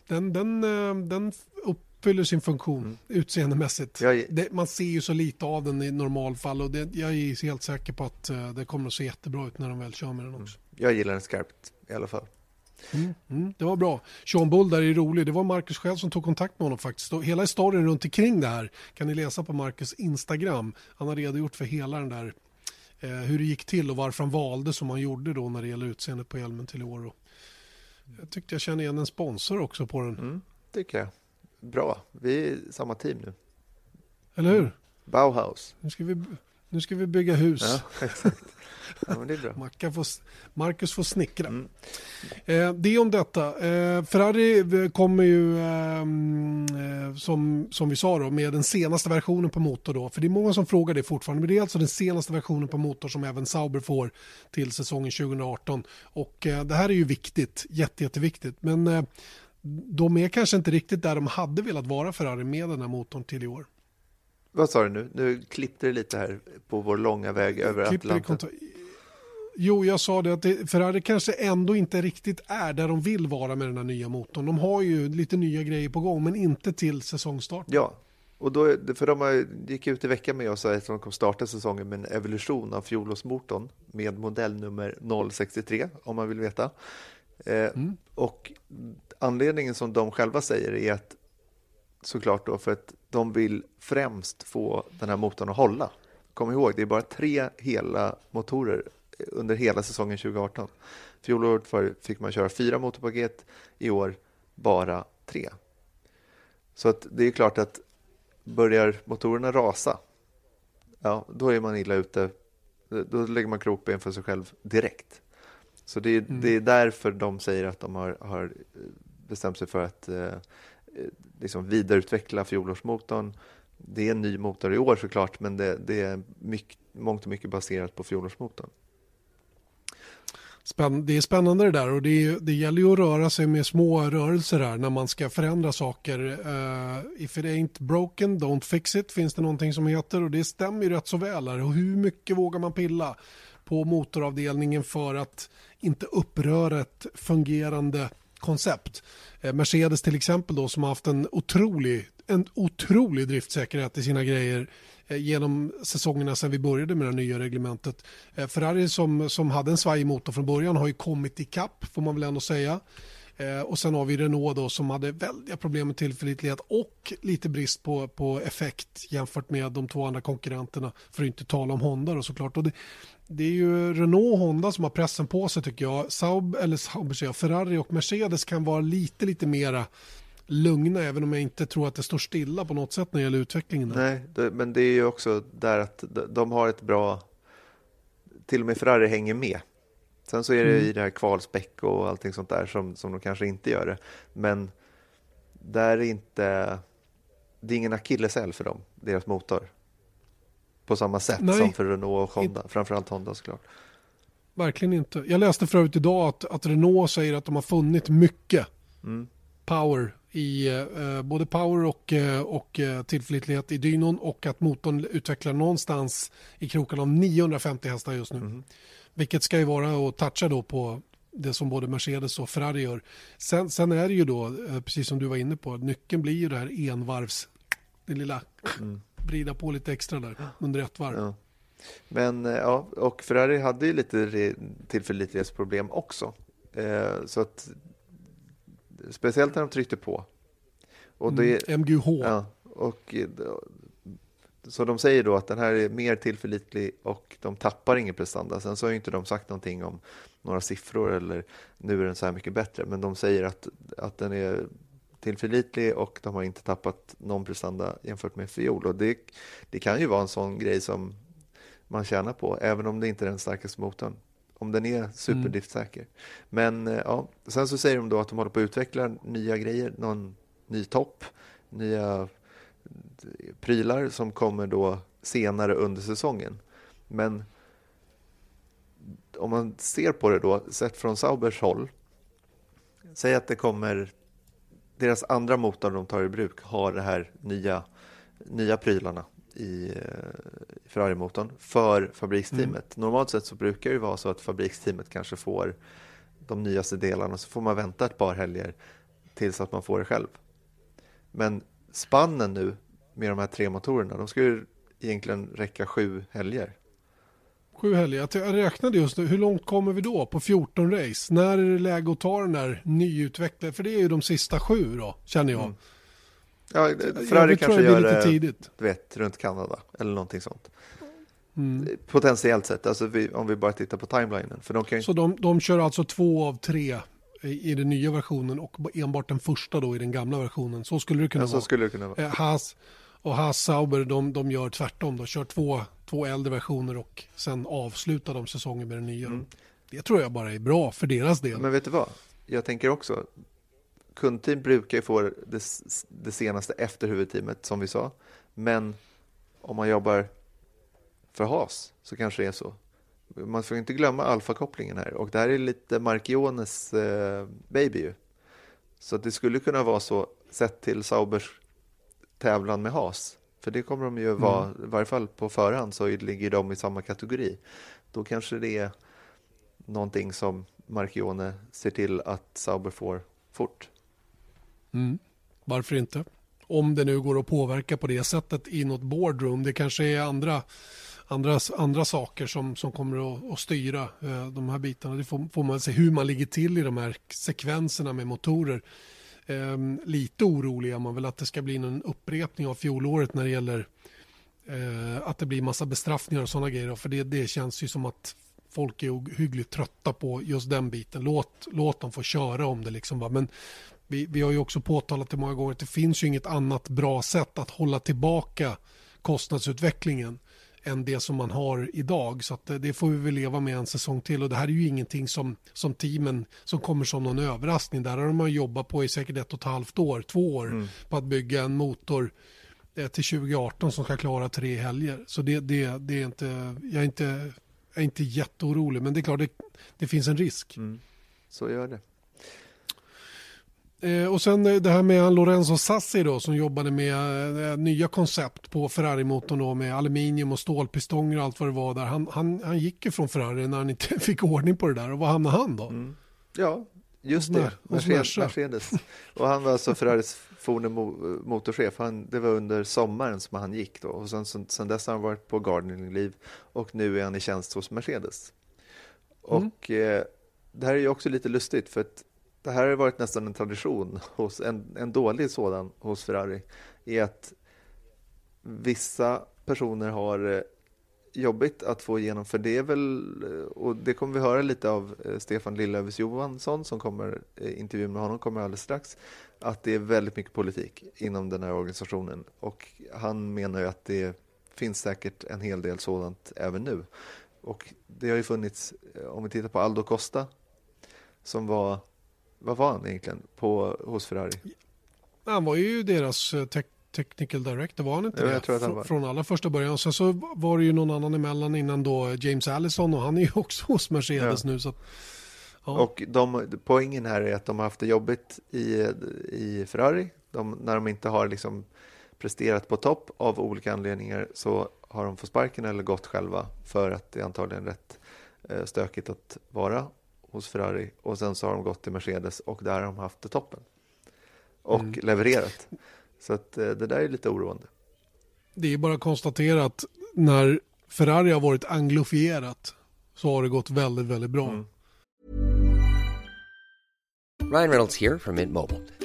den, den, den uppfyller sin funktion mm. utseendemässigt. Jag... Det, man ser ju så lite av den i normalfall och det, jag är helt säker på att det kommer att se jättebra ut när de väl kör med den också. Mm. Jag gillar den skarpt i alla fall. Mm, mm, det var bra. Sean Bull där är rolig. Det var Marcus själv som tog kontakt med honom faktiskt. Och hela historien runt omkring det här kan ni läsa på Marcus Instagram. Han har redogjort för hela den där eh, hur det gick till och varför han valde som han gjorde då när det gäller utseendet på hjälmen till i år. Jag tyckte jag kände igen en sponsor också på den. Mm, tycker jag. Bra. Vi är samma team nu. Eller hur? Bauhaus. Nu ska vi, nu ska vi bygga hus. Ja, exakt. Ja, men det är bra. Får, Marcus får snickra. Mm. Eh, det om detta. Eh, Ferrari kommer ju, ehm, eh, som, som vi sa, då, med den senaste versionen på motor. Då. För det är många som frågar det fortfarande. Men det är alltså den senaste versionen på motor som även Sauber får till säsongen 2018. Och eh, det här är ju viktigt, jätte, jätteviktigt. Men eh, de är kanske inte riktigt där de hade velat vara Ferrari med den här motorn till i år. Vad sa du nu? Nu klippte det lite här på vår långa väg över Atlanten. Jo, jag sa det att det, Ferrari kanske ändå inte riktigt är där de vill vara med den här nya motorn. De har ju lite nya grejer på gång, men inte till säsongstart. Ja, och då, för de gick ut i veckan med oss att de kommer starta säsongen med en evolution av fjolårsmotorn med modellnummer 063, om man vill veta. Eh, mm. Och anledningen som de själva säger är att såklart då för att de vill främst få den här motorn att hålla. Kom ihåg, det är bara tre hela motorer under hela säsongen 2018. Fjolåret fick man köra fyra motorpaket, i år bara tre. Så att det är klart att börjar motorerna rasa, ja, då är man illa ute. Då lägger man krokben för sig själv direkt. Så det är, mm. det är därför de säger att de har, har bestämt sig för att eh, Eh, liksom vidareutveckla fjolårsmotorn det är en ny motor i år såklart, men det, det är mycket, mångt och mycket baserat på fjolårsmotorn. Spänn, det är spännande det där och det, det gäller ju att röra sig med små rörelser här när man ska förändra saker. Uh, if it ain't broken, don't fix it finns det någonting som heter och det stämmer ju rätt så väl här. Och hur mycket vågar man pilla på motoravdelningen för att inte uppröra ett fungerande koncept. Eh, Mercedes till exempel då som har haft en otrolig, en otrolig driftsäkerhet i sina grejer Eh, genom säsongerna sedan vi började med det nya reglementet. Eh, Ferrari som, som hade en svajig motor från början har ju kommit ikapp får man väl ändå säga. Eh, och sen har vi Renault då som hade väldiga problem med tillförlitlighet och lite brist på, på effekt jämfört med de två andra konkurrenterna. För att inte tala om Honda då såklart. Och det, det är ju Renault och Honda som har pressen på sig tycker jag. Saub, eller Saub, Ferrari och Mercedes kan vara lite, lite mera lugna även om jag inte tror att det står stilla på något sätt när det gäller utvecklingen. Nej, det, men det är ju också där att de har ett bra, till och med Ferrari hänger med. Sen så är det mm. i det här kvalspäck och allting sånt där som, som de kanske inte gör det. Men där är inte, det är ingen akilleshäl för dem, deras motor. På samma sätt Nej. som för Renault och Honda, framförallt Honda såklart. Verkligen inte. Jag läste förut idag att, att Renault säger att de har funnit mycket mm. power i eh, både power och, eh, och eh, tillförlitlighet i dynon och att motorn utvecklar någonstans i kroken av 950 hästar just nu. Mm. Vilket ska ju vara att toucha då på det som både Mercedes och Ferrari gör. Sen, sen är det ju då, eh, precis som du var inne på, nyckeln blir ju det här envarvs, det lilla, mm. Vrida på lite extra där under ett varv. Ja. Men eh, ja, och Ferrari hade ju lite tillförlitlighetsproblem också. Eh, så att Speciellt när de tryckte på. Och det, mm, MGH. Ja, och, så de säger då att den här är mer tillförlitlig och de tappar ingen prestanda. Sen så har ju inte de sagt någonting om några siffror eller nu är den så här mycket bättre. Men de säger att, att den är tillförlitlig och de har inte tappat någon prestanda jämfört med fiol. Och det, det kan ju vara en sån grej som man tjänar på, även om det inte är den starkaste motorn om den är superdriftsäker. Mm. Men eh, ja, sen så säger de då att de håller på att utveckla nya grejer, någon ny topp, nya prylar som kommer då senare under säsongen. Men om man ser på det då, sett från Saubers håll, säg att det kommer, deras andra motor de tar i bruk har det här nya, nya prylarna i eh, Ferrari-motorn för fabriksteamet. Mm. Normalt sett så brukar det vara så att fabriksteamet kanske får de nyaste delarna så får man vänta ett par helger tills att man får det själv. Men spannen nu med de här tre motorerna, de ska ju egentligen räcka sju helger. Sju helger. Jag räknade just nu, hur långt kommer vi då på 14 race? När är det läge att ta den där nyutvecklade? För det är ju de sista sju då, känner jag. Mm. Ja, Ferrari jag kanske gör det tidigt. Du vet, runt Kanada eller någonting sånt. Mm. Potentiellt sett, alltså vi, om vi bara tittar på timelinen. För de kan ju... Så de, de kör alltså två av tre i den nya versionen och enbart den första då i den gamla versionen. Så skulle det kunna ja, vara. Så skulle det kunna vara. Eh, Haas och Haas Sauber de, de gör tvärtom. De kör två, två äldre versioner och sen avslutar de säsongen med den nya. Mm. Det tror jag bara är bra för deras del. Men vet du vad? Jag tänker också, kundteam brukar ju få det, det senaste efter huvudteamet som vi sa. Men om man jobbar för Haas så kanske det är så. Man får inte glömma alfakopplingen här och det här är lite Marchiones eh, baby ju. Så det skulle kunna vara så sett till Saubers tävlan med Haas. För det kommer de ju vara, mm. i varje fall på förhand så ligger de i samma kategori. Då kanske det är någonting som Marchione ser till att Sauber får fort. Mm. Varför inte? Om det nu går att påverka på det sättet i något boardroom. Det kanske är andra, andra, andra saker som, som kommer att, att styra eh, de här bitarna. Det får, får, man se hur man ligger till i de här sekvenserna med motorer. Eh, lite orolig är man väl att det ska bli en upprepning av fjolåret när det gäller eh, att det blir massa bestraffningar och sådana grejer. För det, det känns ju som att folk är hyggligt trötta på just den biten. Låt, låt dem få köra om det. Liksom. Men vi, vi har ju också påtalat det många gånger att det finns ju inget annat bra sätt att hålla tillbaka kostnadsutvecklingen än det som man har idag. Så att det får vi väl leva med en säsong till. Och det här är ju ingenting som, som teamen som kommer som någon överraskning. Där har man jobbat på i säkert ett och ett halvt år, två år mm. på att bygga en motor eh, till 2018 som ska klara tre helger. Så det, det, det är inte, jag är inte, jag är inte jätteorolig, men det är klart det, det finns en risk. Mm. Så gör det. Eh, och sen eh, det här med Lorenzo Sassi då som jobbade med eh, nya koncept på Ferrari-motorn då med aluminium och stålpistonger och allt vad det var där. Han, han, han gick ju från Ferrari när han inte fick ordning på det där och var hamnade han då? Mm. Ja, just det. Mercedes. Mercedes. Och han var alltså Ferraris forne mo- motorchef. Han, det var under sommaren som han gick då. Och sen, sen, dess har han varit på gardening-liv och nu är han i tjänst hos Mercedes. Mm. Och eh, det här är ju också lite lustigt för att det här har varit nästan en tradition, hos en, en dålig sådan hos Ferrari, är att vissa personer har eh, jobbigt att få igenom, för det är väl, eh, och det kommer vi höra lite av eh, Stefan Lillövs Johansson som kommer, intervjun med honom kommer alldeles strax, att det är väldigt mycket politik inom den här organisationen och han menar ju att det finns säkert en hel del sådant även nu. Och det har ju funnits, om vi tittar på Aldo Costa, som var, vad var han egentligen på, hos Ferrari? Han var ju deras eh, tech, technical director, var han inte Jo, det? jag tror att han var. Från allra första början. Sen så var det ju någon annan emellan innan då James Allison och han är ju också hos Mercedes Ja. nu. Så att, ja. Och de, poängen här är att de har haft det jobbigt i, i Ferrari. De, när de inte har liksom presterat på topp av olika anledningar så har de fått sparken eller gått själva för att det är antagligen rätt eh, stökigt att vara hos Ferrari. Och sen så har de gått till Mercedes och där har de haft det toppen. Och Mm. levererat. Så att eh, det där är lite oroande. Det är bara att konstatera att när Ferrari har varit anglofierat så har det gått väldigt, väldigt bra. Mm. Ryan Reynolds here from Mint Mobile.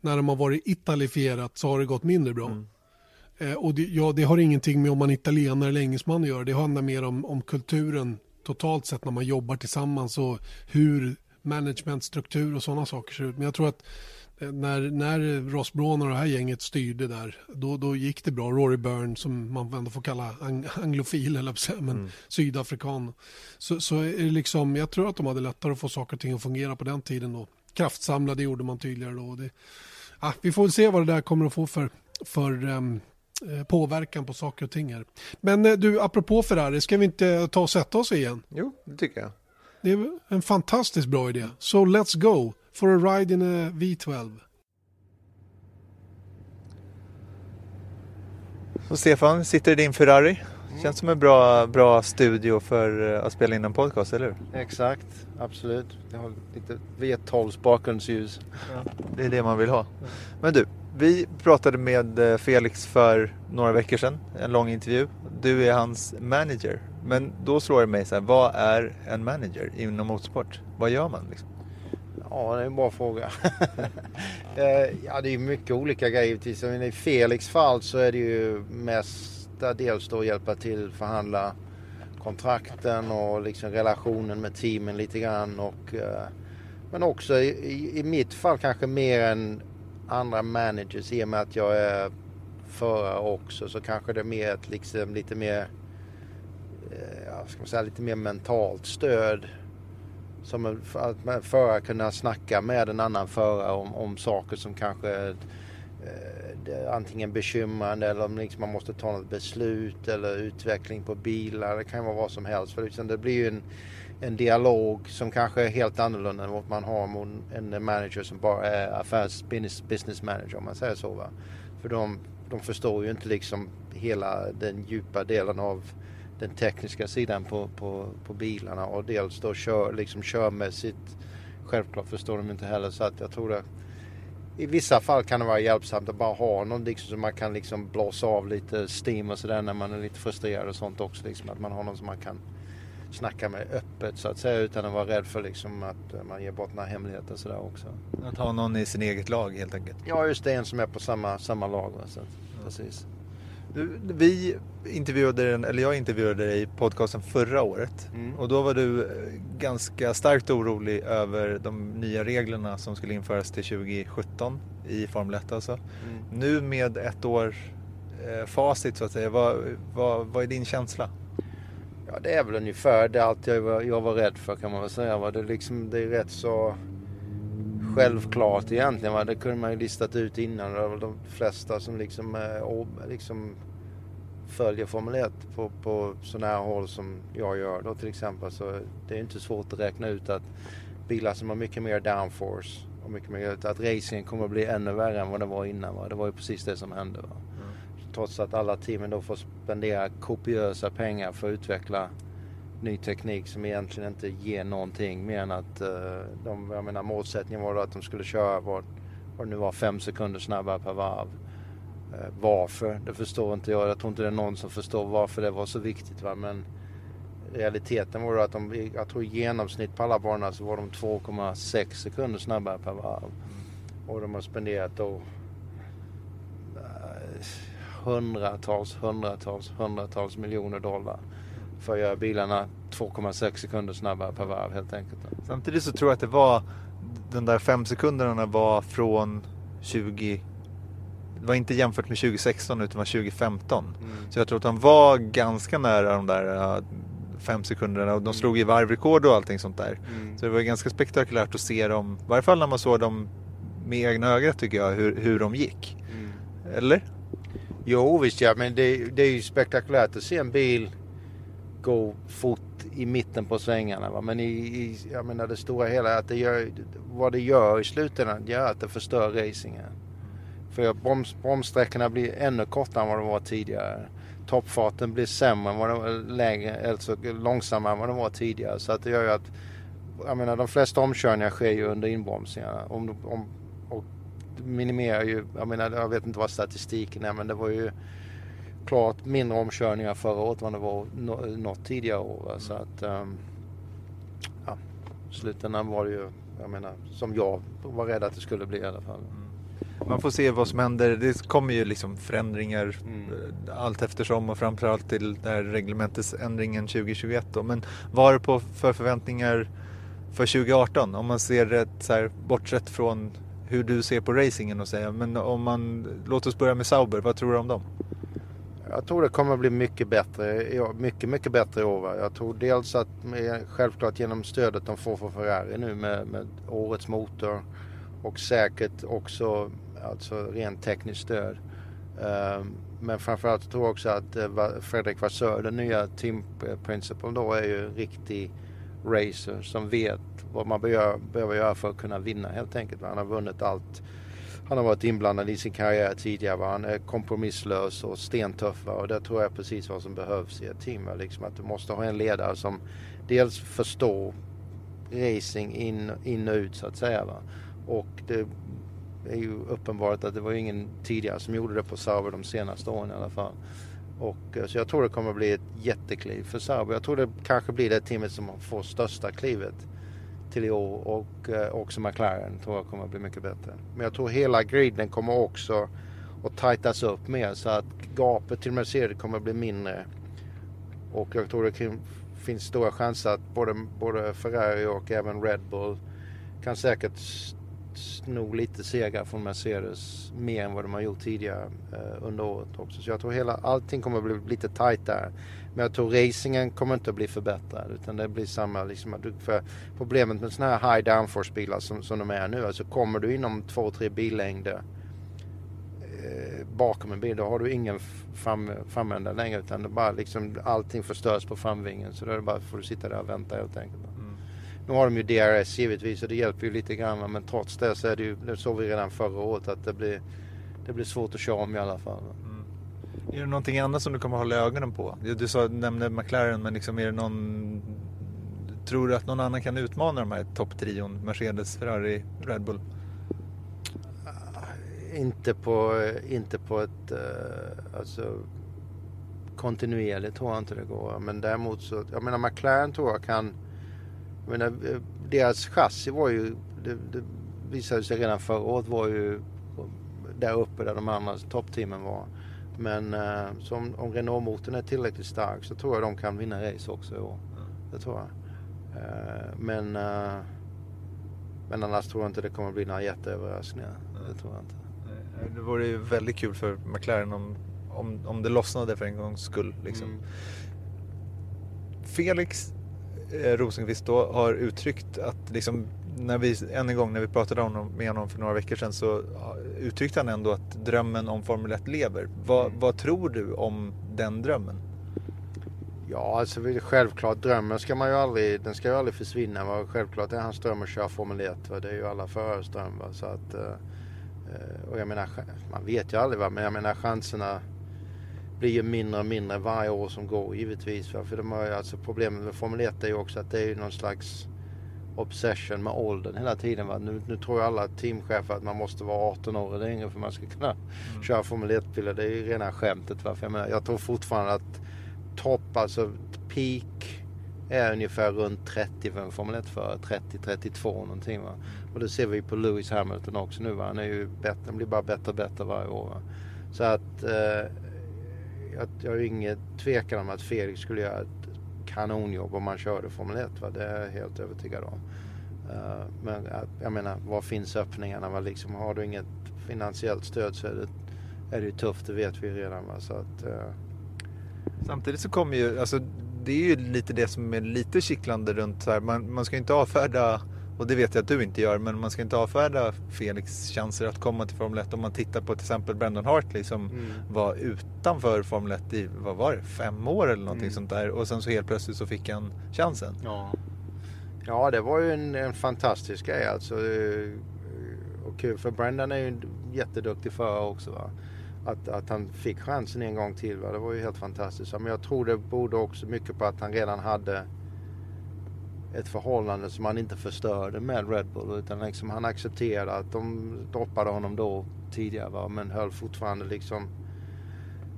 När de har varit italifierat så har det gått mindre bra. Eh, och det, ja, det har ingenting med om man är italienare eller engelsman att göra. Det handlar mer om, om kulturen totalt sett när man jobbar tillsammans och hur managementstruktur och sådana saker ser ut. Men jag tror att eh, när, när Ross Braun och det här gänget styrde där, då, då gick det bra. Rory Byrne, som man ändå får kalla ang anglofil, eller men sydafrikan. Så, så är det liksom, jag tror att de hade lättare att få saker och ting att fungera på den tiden då. Kraftsamlade gjorde man tydligare då. Det, ja, vi får se vad det där kommer att få för, för eh, påverkan på saker och ting här. Men eh, du, apropå Ferrari, ska vi inte ta och sätta oss igen? Jo, det tycker jag. Det är en fantastiskt bra idé. So let's go for a ride in a V12. Så Stefan, sitter i din Ferrari. Känns som en bra, bra studio för eh, att spela in en podcast, eller hur? Exakt, absolut. Jag har lite V12 bakgrundsljus. Det är det man vill ha. Men du, vi pratade med eh, Felix för några veckor sedan. En lång intervju. Du är hans manager. Men då slår det mig så här, vad är en manager inom motorsport? Vad gör man liksom? Ja, det är en bra fråga. Eh, ja, det är mycket olika grejer givetvis. Men I Felix fall så är det ju mestadels då att hjälpa till förhandla kontrakten och liksom relationen med teamen lite grann. Och, eh, men också i, i, mitt fall kanske mer än andra managers i och med att jag är förare också så kanske det är mer ett liksom lite mer eh, ja, ska man säga, lite mer mentalt stöd som att man- förare kunna snacka med en annan förare om, om saker som kanske är Eh, antingen bekymrande eller om liksom man måste ta något beslut eller utveckling på bilar. Det kan vara vad som helst. För liksom det blir ju en, en dialog som kanske är helt annorlunda än vad man har med en manager som bara är affärs business, business manager om man säger så. Va? För de, de förstår ju inte liksom hela den djupa delen av den tekniska sidan på, på, på bilarna och dels då kör, liksom körmässigt självklart förstår de inte heller så att jag tror det i vissa fall kan det vara hjälpsamt att bara ha någon liksom, så man kan liksom blåsa av lite steam och sådär när man är lite frustrerad och sånt också. Liksom, att man har någon som man kan snacka med öppet så att säga utan att vara rädd för liksom, att eh, man ger bort några hemligheter sådär också. Att ha någon i sin eget lag helt enkelt. Ja just det, en som är på samma, samma lag. Va? Så att, precis. Vi intervjuade den, eller jag intervjuade dig i podcasten förra året. Mm. Och då var du eh, ganska starkt orolig över de nya reglerna som skulle införas till 2017 i Formel 1 alltså. Mm. Nu med ett år eh, facit så att säga, vad, vad, vad är din känsla? Ja, det är väl ungefär det allt jag var, jag var rädd för kan man väl säga. Va? Det, liksom, det är rätt så självklart egentligen. Va? Det kunde man ju listat ut innan. Det var de flesta som liksom, eh, liksom följer Formel 1 på, på sådana här håll som jag gör då till exempel. Så det är inte svårt att räkna ut att bilar som har mycket mer downforce och mycket mer att racingen kommer att bli ännu värre än vad det var innan. Va? Det var ju precis det som hände. Va? Trots att alla teamen då får spendera kopiösa pengar för att utveckla ny teknik som egentligen inte ger någonting mer än att eh, de, jag menar målsättningen var att de skulle köra vad, vad det nu var fem sekunder snabbare per varv. Eh, varför? Det förstår inte jag. Jag tror inte det är någon som förstår varför det var så viktigt. Va? Men realiteten var att de, jag tror i genomsnitt på alla banorna så var de 2,6 sekunder snabbare per varv. Och de har spenderat då eh, hundratals, hundratals, hundratals miljoner dollar för att göra bilarna 2,6 sekunder snabbare per varv helt enkelt. Samtidigt så tror jag att det var de där fem sekunderna var från 20 det var inte jämfört med 2016 utan var 2015. Mm. Så jag tror att de var ganska nära de där uh, fem sekunderna och de slog i varvrekord och allting sånt där. Mm. Så det var ganska spektakulärt att se dem, i varje fall när man såg dem med egna ögat tycker jag, hur, hur de gick. Mm. Eller? Jo visst ja, men det, det är ju spektakulärt att se en bil gå fort i mitten på svängarna. Va? Men i, i, jag menar det stora hela att det gör, vad det gör i slutändan det att det förstör racingen. För broms, bromssträckorna blir ännu kortare än vad de var tidigare. Toppfarten blir sämre än vad den var lägre, alltså långsammare än vad den var tidigare. Så att det gör ju att, jag menar de flesta omkörningar sker ju under inbromsningarna. Om, om, och minimerar ju, jag menar jag vet inte vad statistiken är men det var ju klart mindre omkörningar förra året än det var nå- något tidigare år. va. Så att, um, ja, slutändan var det ju, jag menar, som jag var rädd att det skulle bli i alla fall. Man får se vad som händer. Det kommer ju liksom förändringar Mm. eh, allt eftersom och framförallt till där reglementesändringen 2021 då. Men vad har du på för förväntningar för 2018? Om man ser det så här bortsett från hur du ser på racingen och säga. Men om man, låt oss börja med Sauber. Vad tror du om dem? Jag tror det kommer bli mycket bättre, mycket, mycket bättre i år. Jag tror dels att självklart genom stödet de får från Ferrari nu med, med årets motor och säkert också alltså rent tekniskt stöd. Ehm, men framförallt tror jag också att eh, Fredrik Vassör, den nya team eh, principal då, är ju en riktig racer som vet vad man behöver, göra för att kunna vinna helt enkelt. Han har vunnit allt. Han har varit inblandad i sin karriär tidigare. Va? Han är kompromisslös och stentuff. Va? Och det tror jag är precis vad som behövs i ett team. Va? Liksom att du måste ha en ledare som dels förstår racing in, in och ut så att säga. Va? Och det är ju uppenbart att det var ingen tidigare som gjorde det på Sauber de senaste åren i alla fall. Och, eh, så jag tror det kommer bli ett jättekliv för Sauber. Jag tror det kanske blir det teamet som får största klivet till i år och eh, också McLaren tror jag kommer att bli mycket bättre. Men jag tror hela griden kommer också att tajtas upp mer så att gapet till Mercedes kommer att bli mindre. Och jag tror det finns stora chanser att både, både Ferrari och även Red Bull kan säkert sno lite segrar från Mercedes mer än vad de har gjort tidigare eh, under året också. Så jag tror hela, allting kommer att bli lite tajtare. Men jag tror racingen kommer inte att bli förbättrad utan det blir samma liksom för problemet med sådana här high downforce bilar som, som de är nu, alltså kommer du inom två, tre billängder eh, bakom en bil då har du ingen fram, framända längre utan det bara liksom allting förstörs på framvingen så då är det bara får du sitta där och vänta helt enkelt. Nu har de ju DRS givetvis och det hjälper ju lite grann men trots det så är det ju, det såg vi redan förra året att det blir, det blir svårt att köra om i alla fall. va. Är det någonting annat som du kommer hålla ögonen på? Du sa, nämnde McLaren, men liksom är det någon... Tror du att någon annan kan utmana de här topptrion? Mercedes, Ferrari, Red Bull? Ah, inte på, inte på ett eh, alltså, kontinuerligt tror jag inte det går. Men däremot så, jag menar McLaren tror jag kan, jag menar eh, deras chassi var ju, det, det visade sig redan förra året var ju där uppe där de andra toppteamen var. Men eh, som, om Renault-motorn är tillräckligt stark så tror jag de kan vinna race också i år. Det tror jag. Eh, men, eh, men annars tror jag inte det kommer bli några jätteöverraskningar. Det tror jag inte. Det vore ju väldigt kul för McLaren om, om, om det lossnade för en gångs skull. Liksom. Mm. Felix eh, Rosenqvist då har uttryckt att liksom, när vi, än en gång när vi pratade om med honom för några veckor sedan så uttryckte han ändå att drömmen om Formel 1 lever. Vad, Mm. vad tror du om den drömmen? Ja, alltså självklart drömmen ska man ju aldrig, den ska ju aldrig försvinna. Va? Självklart är hans dröm att köra Formel 1. Va? Det är ju alla förares dröm. Va? Så att, eh, eh, och jag menar, man vet ju aldrig va? men jag menar chanserna blir ju mindre och mindre varje år som går givetvis. Va? För de har ju, alltså problemet med Formel 1 är ju också att det är ju någon slags obsession med åldern hela tiden. Va? Nu, nu tror ju alla teamchefer att man måste vara 18 år eller yngre för man ska kunna köra Formel 1-bilar. Det är ju rena skämtet. Va? För jag, menar, jag tror fortfarande att topp, alltså peak är ungefär runt 30 för en Formel 1-förare. 30-32 någonting. Va? Och det ser vi på Lewis Hamilton också nu. Va? Han, är ju bättre, han blir bara bättre och bättre varje år. Va? Så att eh, jag, jag har ju inget tvekan om att Felix skulle göra ett kanonjobb om man körde Formel 1. Va? Det är jag helt övertygad om. Uh, men att, jag menar, var finns öppningarna? Va? Liksom, har du inget finansiellt stöd så är det, är det ju tufft, det vet vi redan. Va? Så att, uh... Samtidigt så kommer ju, alltså det är ju lite det som är lite kittlande runt så här. Man, man ska inte avfärda, och det vet jag att du inte gör, men man ska inte avfärda Felix chanser att komma till Formel 1 om man tittar på till exempel Brendan Hartley som Mm. var utanför Formel 1 i, vad var det, fem år eller någonting Mm. sånt där och sen så helt plötsligt så fick han chansen. Ja. Ja, det var ju en, en fantastisk grej alltså. Eh, Och kul för Brendan är ju en jätteduktig förare också. Va? Att, att han fick chansen en gång till, va? det var ju helt fantastiskt. Men jag tror det berodde också mycket på att han redan hade ett förhållande som han inte förstörde med Red Bull. Utan liksom han accepterade att de droppade honom då tidigare. Va? Men höll fortfarande liksom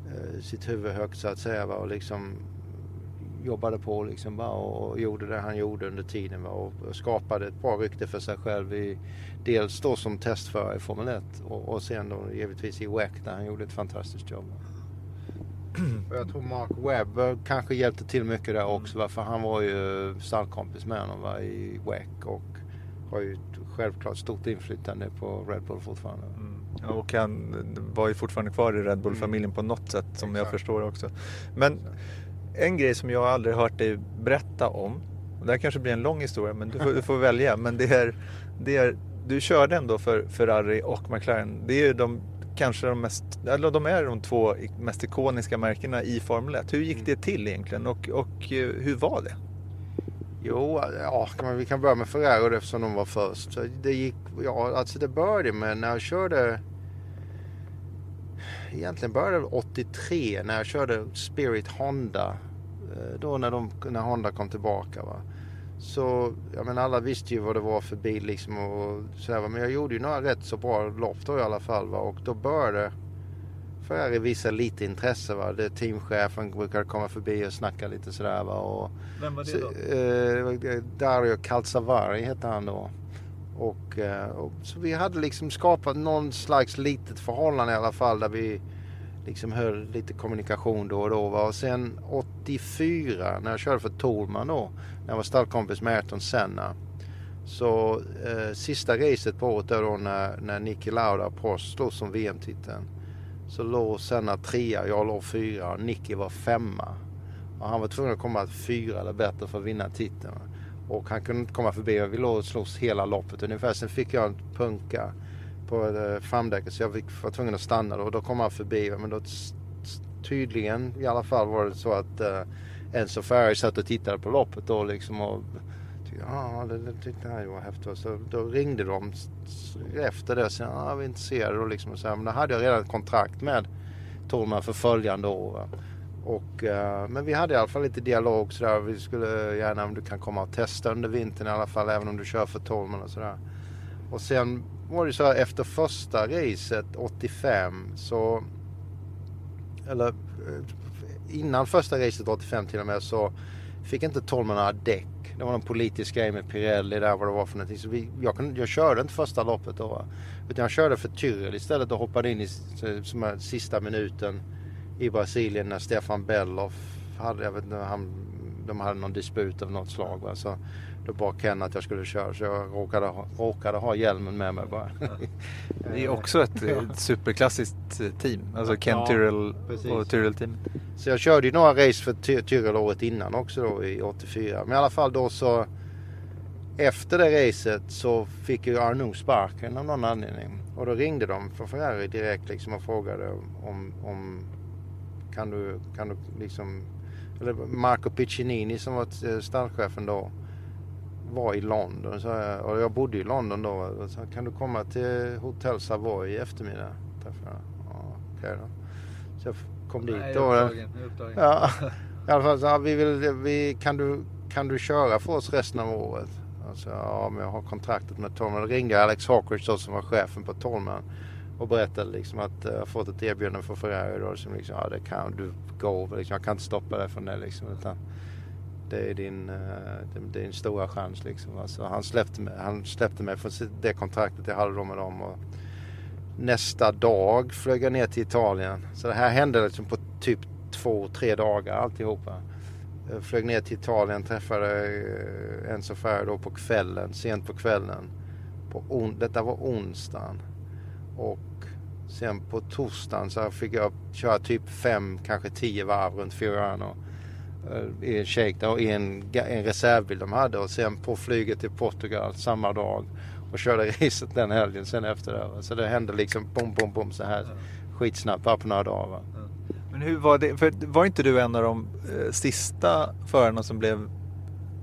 eh, sitt huvud högt så att säga. Va? Och liksom jobbade på liksom va? och gjorde det han gjorde under tiden va? och skapade ett bra rykte för sig själv i dels då som testförare i Formel 1 och, och sen då givetvis i WEC där han gjorde ett fantastiskt jobb. Va? jag tror Mark Webb eh, kanske hjälpte till mycket där också va? för han var ju stallkompis med honom va? i WEC och har ju självklart stort inflytande på Red Bull fortfarande. Ja, Och han var ju fortfarande kvar i Red Bull-familjen på något sätt som jag Mm. Exakt. förstår också. Men en grej som jag aldrig hört dig berätta om, och det här kanske blir en lång historia men du får, du får välja, men det är, det är, du körde ändå för Ferrari och McLaren. Det är ju de kanske de mest, eller de är de två mest ikoniska märkena i Formel 1. Hur Mm. gick det till egentligen och, och eh, hur var det? Jo, ja, vi kan börja med Ferrari eftersom de var först. Det gick, ja, alltså det började med när jag körde Egentligen började det 83 när jag körde Spirit Honda. eh, Då när, de, när Honda kom tillbaka. Va? Så jag menar alla visste ju vad det var för bil liksom och så här, va. Men jag gjorde ju några rätt så bra lopp då i alla fall. Va? Och då började Ferrari visa lite intresse. Va? Det teamchefen brukade komma förbi och snacka lite sådär. Va? Och, Vem var så, eh, Dario Calzavari hette han då. Och, eh, och, så vi hade liksom skapat någon slags litet förhållande i alla fall där vi liksom höll lite kommunikation då och då. Va? Och sen 84 när jag körde för Torman då, när jag var stallkompis med Ayrton Senna. Så eh, sista racet på året då när, när Niki Lauda Prost slogs som VM-titeln. Så låg Senna trea, jag låg fyra och Niki var femma. Och han var tvungen att komma fyra eller bättre för att vinna titeln. Och han kunde inte komma förbi. Vi låg och slogs hela loppet ungefär. Sen fick jag en punka på eh, framdäcket så jag var tvungen att stanna då. Och då kom han förbi. Men då tydligen i alla fall var det så att uh, Enzo Ferrari satt och tittade på loppet då liksom och tyckte, ja det, det tyckte han ju var häftigt. Så då ringde de efter det och sa ja vi är intresserade och liksom och så här. Men då hade jag redan ett kontrakt med Torman för följande år. Och, eh, men vi hade i alla fall lite dialog sådär. Vi skulle gärna om du kan komma och testa under vintern i alla fall. Även om du kör för Tolman och sådär. Och sen var det så här efter första racet 85 så eller eh, innan första racet 85 till och med så fick inte Tolman några däck. Det var någon politisk grej med Pirelli där vad det var för någonting. Så vi, jag, kunde, jag körde inte första loppet då. va. Utan jag körde för Tyrrell istället och hoppade in i som här sista minuten i Brasilien när Stefan Belloff hade, jag vet inte, han, de hade någon disput av något slag. Va? Så då bad Ken att jag skulle köra så jag råkade ha, råkade ha hjälmen med mig bara. Det är också ett, ett superklassiskt eh, team. Alltså Ken Ja, Tyrrell precis. och Tyrrell team. Så jag körde ju några race för Ty- Tyrrell året innan också då i 84. Men i alla fall då så efter det racet så fick ju Arnoux sparken av någon anledning. Och då ringde de för Ferrari direkt liksom och frågade om, om kan du, kan du liksom, eller Marco Piccinini som var eh, stallchefen då var i London. Så jag, och jag bodde i London då. Så, kan du komma till Hotel Savoy i eftermiddag? Ja, okej då. Så jag kom dit då. Ja, i alla fall så ja, vi vill, vi, kan, du, kan du köra för oss resten av året? Alltså, ja, men jag har kontraktet med Tolman. Då ringde Alex Hawkridge då, som var chefen på Tolman och berättade liksom att eh, jag har fått ett erbjudande från Ferrari då, som liksom, ja det kan du gå, liksom, jag kan inte stoppa dig från det liksom. Utan det är din, eh, det, är din stora chans liksom. Alltså, han, släppte mig, han släppte mig från det kontraktet jag hade då med dem. Och nästa dag flög jag ner till Italien. Så det här hände liksom på typ två, tre dagar alltihopa. Jag flög ner till Italien, träffade eh, Enzo Ferrari då på kvällen, sent på kvällen. På on- detta var onsdagen. Och sen på torsdagen så fick jag köra typ fem, kanske tio varv runt Fiorano eh, I en shake och en, en reservbil de hade och sen på flyget till Portugal samma dag och körde racet den helgen sen efter det. Så det hände liksom bom, bom, bom så här skitsnabbt bara på några dagar. Va? Men hur var det? För var inte du en av de eh, sista förarna som blev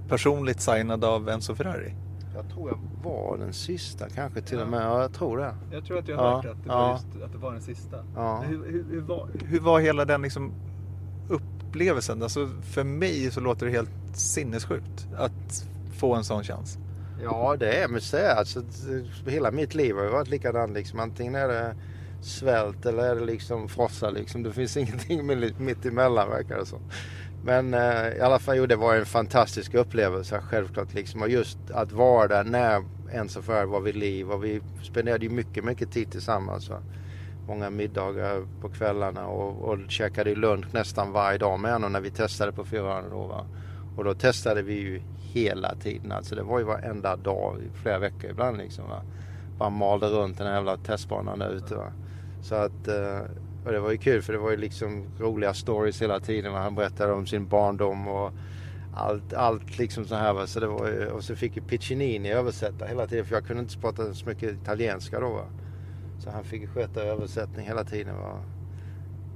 personligt signad av Enzo Ferrari? Jag tror jag var den sista kanske till och med. Ja, jag tror det. Jag tror att jag har Ja, hört att det, det var ja. just, att det var den sista. Ja. Hur, hur, hur var... Hur var hela den liksom upplevelsen? Alltså för mig så låter det helt sinnessjukt att få en sån chans. Ja, det är museet. Alltså, hela mitt liv har ju varit likadant. Liksom. Antingen är det svält eller är det liksom frossa. Liksom. Det finns ingenting mitt- emellan verkar det som. Men eh, i alla fall, jo, det var en fantastisk upplevelse självklart. Liksom. Och just att vara där när ens affär var vid liv. Och vi spenderade ju mycket, mycket tid tillsammans. Va? Många middagar på kvällarna och, och käkade lunch nästan varje dag med honom när vi testade på Fiorano då. Va? Och då testade vi ju hela tiden. Alltså det var ju varenda dag i flera veckor ibland liksom. Va? Bara malde runt den här jävla testbanan där ute. Va? Så att, eh, och det var ju kul för det var ju liksom roliga stories hela tiden. Va? Han berättade om sin barndom och allt, allt liksom så här. Va? Så det var ju, och så fick ju Piccinini översätta hela tiden för jag kunde inte prata så mycket italienska då. Va? Så han fick sköta översättning hela tiden.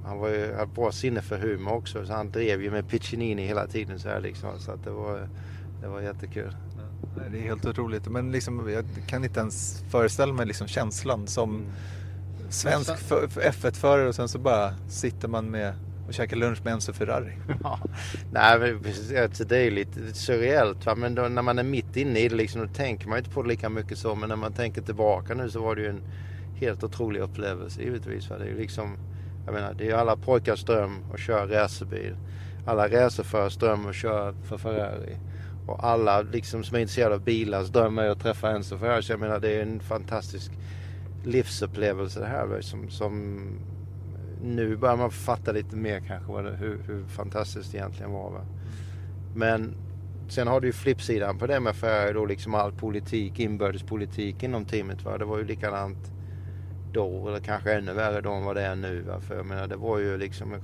Han var ju, hade bra sinne för humor också så han drev ju med Piccinini hela tiden så här liksom. Så att det var, det var jättekul. Nej, Det är helt otroligt. Men liksom, jag kan inte ens föreställa mig liksom känslan som svensk för- för F1-förare och sen så bara sitter man med och käkar lunch med Enzo Ferrari. Ja. Nej, men det är ju lite surreellt. Va? Men då, när man är mitt inne i det liksom, då tänker man inte på det lika mycket så. Men när man tänker tillbaka nu så var det ju en helt otrolig upplevelse givetvis. Det är ju liksom, jag menar, det är ju alla pojkars dröm att köra racerbil. Alla racerförares dröm att köra för Ferrari. Och alla liksom, som är intresserade av bilars dröm är att träffa Enzo Ferrari. Så jag menar, det är en fantastisk livsupplevelse det här. Som, som nu börjar man fatta lite mer kanske vad det, hur, hur fantastiskt det egentligen var. Va? Men sen har du ju flippsidan på det med Ferrari då liksom all politik, inbördespolitik inom teamet. Va? Det var ju likadant då eller kanske ännu värre då än vad det är nu. Va? För jag menar det var ju liksom,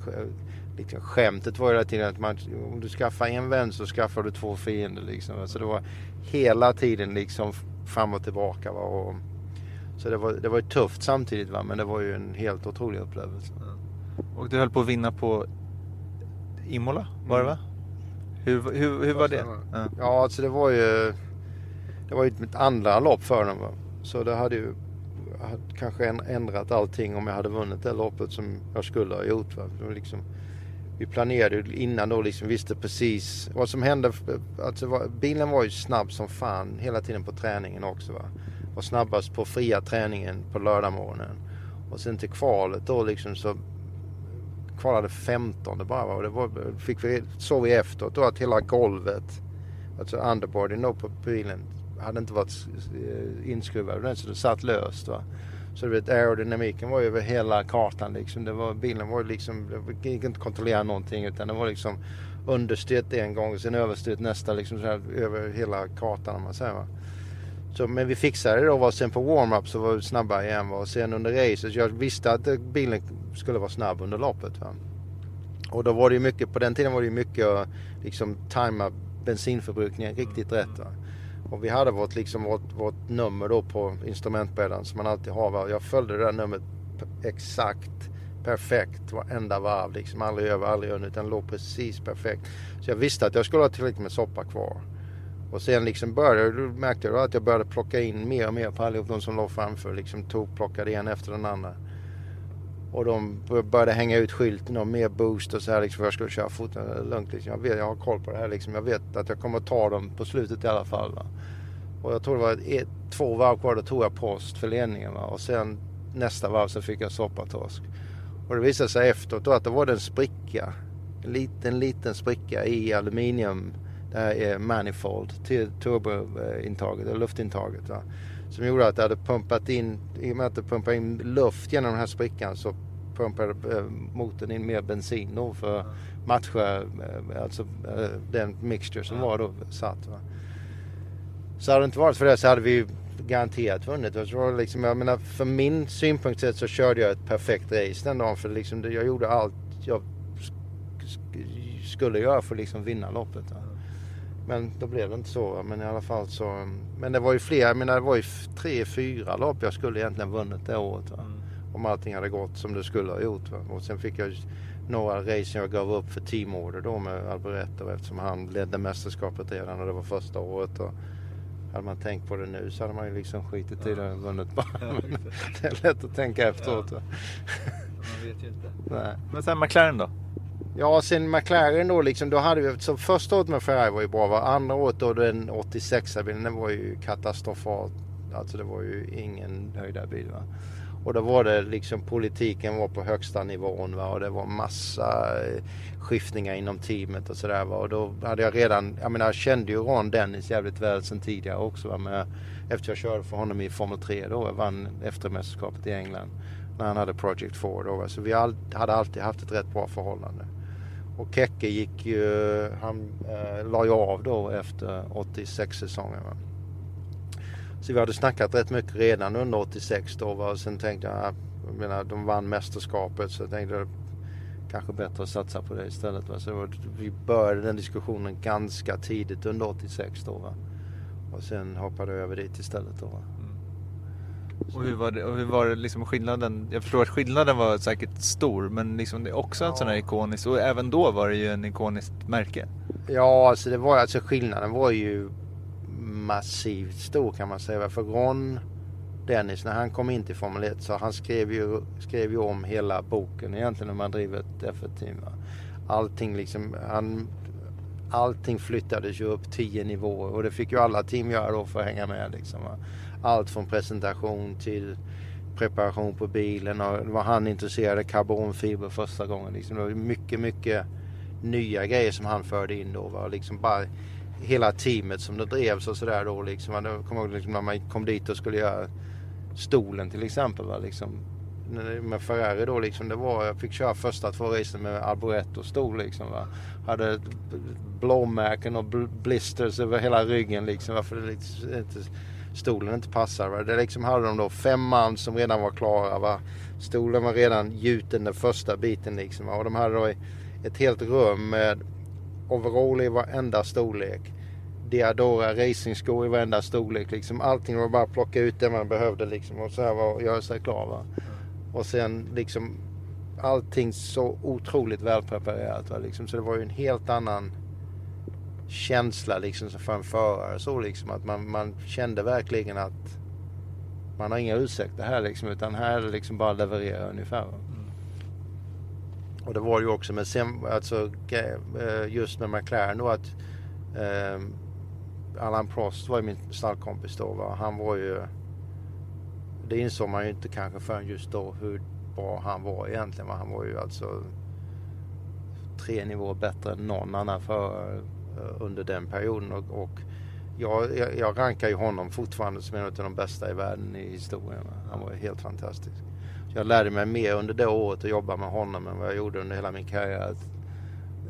liksom skämtet var ju hela tiden att man, om du skaffar en vän så skaffar du två fiender liksom. Va? Så det var hela tiden liksom fram och tillbaka. Va? Och, så det var, det var ju tufft samtidigt va? men det var ju en helt otrolig upplevelse. Och du höll på att vinna på Imola, var det va? Hur, hur, hur var det? Ja. Alltså det var ju det var ju mitt andra lopp för dem. Va? Så det hade ju kanske ändrat allting om jag hade vunnit det loppet som jag skulle ha gjort. Va? Liksom, vi planerade innan då liksom visste precis vad som hände. Alltså bilen var ju snabb som fan hela tiden på träningen också. Va? Var snabbast på fria träningen på lördagmorgonen. Och sen till kvalet då liksom så kvalade 15 bara. Va? Och det var, fick vi, såg vi efteråt då att hela golvet, alltså underboarden då på bilen, hade inte varit eh, inskruvad ordentligt så det satt löst. Va? Så du vet aerodynamiken var ju över hela kartan liksom. Det var, bilen var liksom, det gick inte att kontrollera någonting utan det var liksom understyrt en gång och sen överstyrt nästa liksom så här, över hela kartan om man säger. Va? Så, men vi fixade det då och sen på warm-up så var vi snabbare igen. Va? Och sen under racet, jag visste att bilen skulle vara snabb under loppet. Va? Och då var det mycket, på den tiden var det mycket att liksom tajma bensinförbrukningen riktigt rätt. Va? Och vi hade vårt, liksom, vårt, vårt nummer då på instrumentbrädan som man alltid har. Va? Jag följde det där numret exakt perfekt varenda varv. Liksom aldrig över, aldrig under utan låg precis perfekt. Så jag visste att jag skulle ha tillräckligt med soppa kvar. Och sen liksom började, då märkte jag att jag började plocka in mer och mer på allihop de som låg framför. Liksom tog, plockade en efter den andra. Och de började hänga ut skylten och mer boost och så här liksom för jag skulle köra foten eh, lugnt. Liksom. Jag, vet, jag har koll på det här liksom. Jag vet att jag kommer att ta dem på slutet i alla fall. Va? Och jag tror det var ett, två varv kvar, då tog jag post för ledningen. Va? Och sen nästa varv så fick jag soppatorsk. Och det visade sig efteråt då att det var en spricka. En liten, liten spricka i aluminium. Det här är manifold till turbointaget, eh, eller luftintaget. Va? Som gjorde att det hade pumpat in, i och med att det pumpade in luft genom den här sprickan så pumpade eh, motorn in mer bensin då för matcha eh, alltså, eh, den mixture som var då satt. Va? Så hade det inte varit för det så hade vi garanterat vunnit. Jag, tror liksom, jag menar, för min synpunkt sett så körde jag ett perfekt race den dagen. För liksom, jag gjorde allt jag skulle göra för att liksom vinna loppet. Va? Men då blev det inte så. Men i alla fall så. Men det var ju fler. Jag menar det var ju tre, fyra lopp jag skulle egentligen vunnit det året. Va? Mm. Om allting hade gått som det skulle ha gjort. Va? Och sen fick jag några race jag gav upp för teamorder då med Alboretto eftersom han ledde mästerskapet redan och det var första året. Och hade man tänkt på det nu så hade man ju liksom skitit i det och vunnit bara. det är lätt att tänka efteråt. Va? Man vet ju inte. Nej. Men sen McLaren då? Ja, sen McLaren då liksom, då hade vi, så första året med Ferrari var ju bra. Va? Andra året då den 86 bilen, den var ju katastrofalt. Alltså det var ju ingen höjdarbil. Va? Och då var det liksom politiken var på högsta nivån va? och det var massa eh, skiftningar inom teamet och sådär. Och då hade jag redan, jag menar jag kände ju Ron Dennis jävligt väl sen tidigare också. Va? Men efter jag körde för honom i Formel 3 då, jag vann eftermästerskapet i England. När han hade Project 4 då. Va? Så vi all, hade alltid haft ett rätt bra förhållande. Och Kekke gick ju, han eh, la ju av då efter 86 säsongen. Va? Så vi hade snackat rätt mycket redan under 86 då. Va? Och sen tänkte jag, jag menar, de vann mästerskapet så jag tänkte kanske bättre att satsa på det istället. Va? Så vi började den diskussionen ganska tidigt under 86 då. Va? Och sen hoppade jag över dit istället då. Va? Och hur var det, och hur var det liksom skillnaden? Jag förstår att skillnaden var säkert stor men liksom det är också en sån här ikonisk och även då var det ju en ikoniskt märke. Ja, alltså det var alltså skillnaden var ju massivt stor kan man säga. För Ron Dennis när han kom in till Formel 1 så han skrev ju, skrev ju om hela boken egentligen när man driver ett F1-team. Allting liksom, han, allting flyttades ju upp tio nivåer och det fick ju alla team göra då för att hänga med liksom. Allt från presentation till preparation på bilen och var han intresserad av karbonfiber första gången. Liksom. Det var mycket, mycket nya grejer som han förde in då. Va? Liksom bara hela teamet som det drevs och sådär då. Liksom. Jag kommer ihåg liksom, när man kom dit och skulle göra stolen till exempel. Va? Liksom, med Ferrari då liksom, det var, jag fick köra första två racen med Arboretto stol liksom. Va? Hade blåmärken och blisters över hela ryggen liksom. Varför det inte, stolen inte passar. Va? Det liksom hade de då fem man som redan var klara. Va? Stolen var redan gjuten den första biten liksom. Va? Och de hade då ett helt rum med overall i varenda storlek. Diadora racingskor i varenda storlek. Liksom. Allting var bara att plocka ut det man behövde liksom. Och så här var göra sig klar. Va? Och sen liksom allting så otroligt välpreparerat. Va? Liksom. Så det var ju en helt annan känsla liksom för en förare. Så liksom att man, man kände verkligen att man har inga ursäkter här liksom. Utan här är det liksom bara leverera ungefär. Va? Och det var ju också med sen, alltså just med McLaren då att eh, Alan Prost var ju min stallkompis då. Va? Han var ju, det insåg man ju inte kanske förrän just då hur bra han var egentligen. Va? Han var ju alltså tre nivåer bättre än någon annan förare under den perioden. Och, och jag, jag, rankar ju honom fortfarande som en av de bästa i världen i historien. Han var helt fantastisk. Så jag lärde mig mer under det året att jobba med honom än vad jag gjorde under hela min karriär.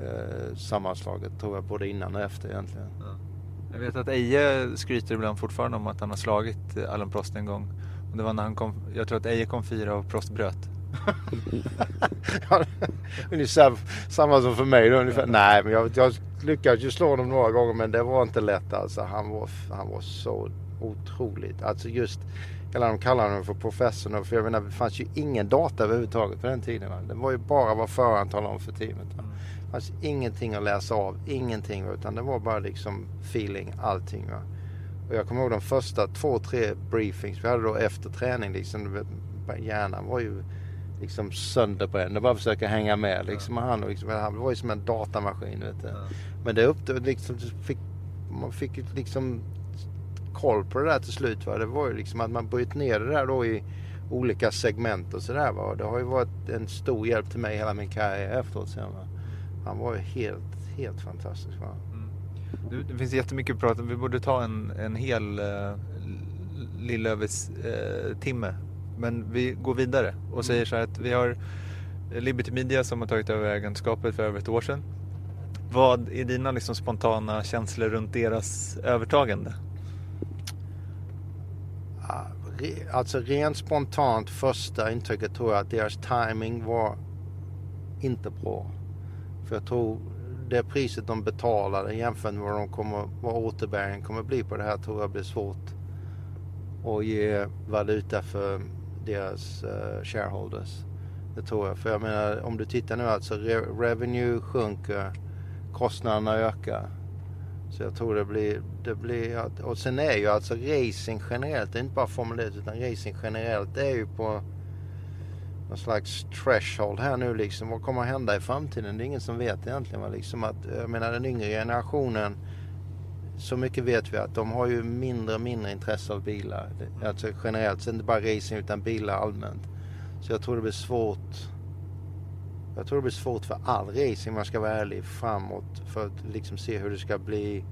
Eh, sammanslaget tror jag både innan och efter egentligen. Jag vet att Eje skryter ibland fortfarande om att han har slagit Allan Prost en gång. Och det var när han kom, jag tror att Eje kom fyra och Prost bröt. ungefär samma som för mig då ungefär. Nej, men jag, jag lyckades ju slå honom några gånger men det var inte lätt alltså. Han var, han var så otroligt. Alltså just, eller de kallar honom för professorn. För jag menar, det fanns ju ingen data överhuvudtaget på den tiden. Va? Det var ju bara vad föraren talade om för teamet. Va? Det fanns ingenting att läsa av, ingenting. Utan det var bara liksom feeling, allting. Va? Och jag kommer ihåg de första två, tre briefings vi hade då efter träning. Liksom, hjärnan var ju liksom sönderbränd och bara försöka hänga med. Liksom. Ja. Han, liksom, han var ju som en datamaskin. Vet du. Ja. Men det upptog, liksom, fick, man fick liksom koll på det där till slut. Va? Det var ju liksom att man bryt ner det där då i olika segment och sådär. Det har ju varit en stor hjälp till mig hela min karriär efteråt sen. Va? Han var ju helt, helt fantastisk. Va? Mm. Det finns jättemycket att prata om. Vi borde ta en, en hel uh, Lillövers uh, timme men vi går vidare och säger så här att vi har Liberty Media som har tagit över ägandeskapet för över ett år sedan. Vad är dina liksom spontana känslor runt deras övertagande? Alltså rent spontant första intrycket tror jag att deras timing var inte bra. För jag tror det priset de betalade jämfört med vad, de kommer, vad återbäringen kommer bli på det här tror jag blir svårt att ge valuta för deras uh, shareholders. Det tror jag. För jag menar om du tittar nu alltså re revenue sjunker, kostnaderna ökar. Så jag tror det blir, det blir, och sen är ju alltså racing generellt, det är inte bara Formel 1 utan racing generellt det är ju på någon slags threshold här nu liksom. Vad kommer att hända i framtiden? Det är ingen som vet egentligen. Liksom att, jag menar den yngre generationen så mycket vet vi att de har ju mindre och mindre intresse av bilar. Alltså generellt, inte bara racing utan bilar allmänt. Så jag tror det blir svårt. Jag tror det blir svårt för all racing, om man ska vara ärlig, framåt. För att liksom se hur det ska bli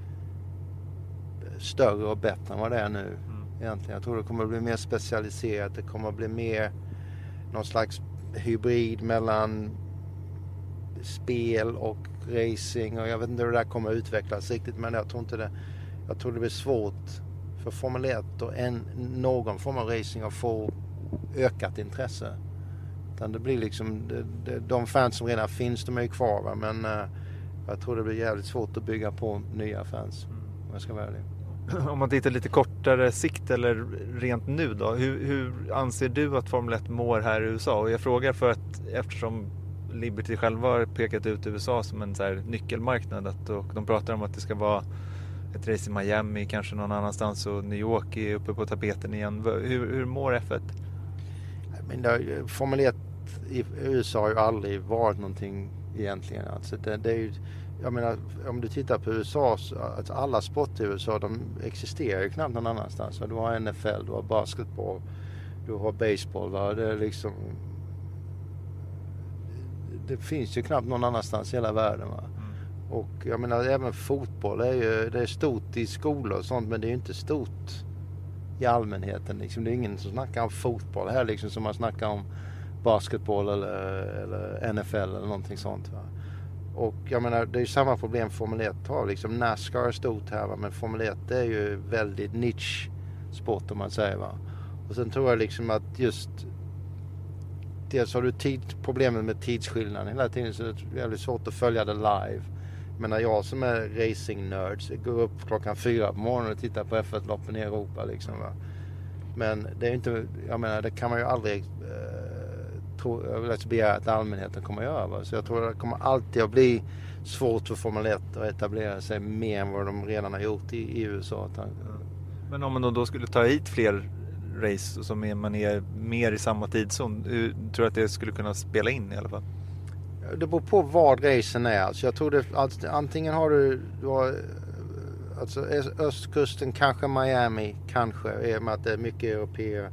större och bättre än vad det är nu. Mm. Egentligen. Jag tror det kommer att bli mer specialiserat. Det kommer att bli mer någon slags hybrid mellan spel och racing och jag vet inte hur det där kommer att utvecklas riktigt men jag tror inte det. Jag tror det blir svårt för Formel 1 och en, någon form av racing att få ökat intresse. Utan det blir liksom, det, de fans som redan finns de är ju kvar va? men uh, jag tror det blir jävligt svårt att bygga på nya fans. Om jag ska vara ärlig. Om man tittar lite kortare sikt eller rent nu då. Hur, hur, anser du att Formel 1 mår här i USA? Och jag frågar för att eftersom Liberty själva har pekat ut USA som en så här nyckelmarknad. Att, och de pratar om att det ska vara ett race i Miami, kanske någon annanstans och New York är uppe på tapeten igen. Hur, hur mår F1? Men det, Formel 1 i USA har ju aldrig varit någonting egentligen. Alltså det, det är ju, jag menar, om du tittar på USA, alltså alla sporter i USA de existerar ju knappt någon annanstans. Du har NFL, du har basketboll, du har baseball. Va? Det är liksom det finns ju knappt någon annanstans i hela världen. Va? Mm. Och jag menar även fotboll är ju det är stort i skolor och sånt men det är ju inte stort i allmänheten. Liksom. Det är ingen som snackar om fotboll här liksom som man snackar om basketboll eller, eller NFL eller någonting sånt. Va? Och jag menar det är ju samma problem Formel 1 har. Liksom Nascar är stort här va? men Formel 1 är ju väldigt niche sport om man säger. Va? Och sen tror jag liksom att just dels har du tid, problemen med tidsskillnaden hela tiden så det är jävligt svårt att följa det live. Men när jag som är racing-nörd går upp klockan fyra på morgonen och tittar på F1-loppen i Europa liksom. Va? Men det är inte, jag menar det kan man ju aldrig eh, tro, begära att allmänheten kommer att göra. Va? Så jag tror det kommer alltid att bli svårt för Formel 1 att etablera sig mer än vad de redan har gjort i, i USA. Men om man då skulle ta hit fler race som är, man är mer i samma tidszon. Hur, tror du att det skulle kunna spela in i alla fall? Det beror på vad racen är. Alltså jag tror det, alltså, antingen har du, du har, alltså östkusten, kanske Miami, kanske, i och med att det är mycket europeer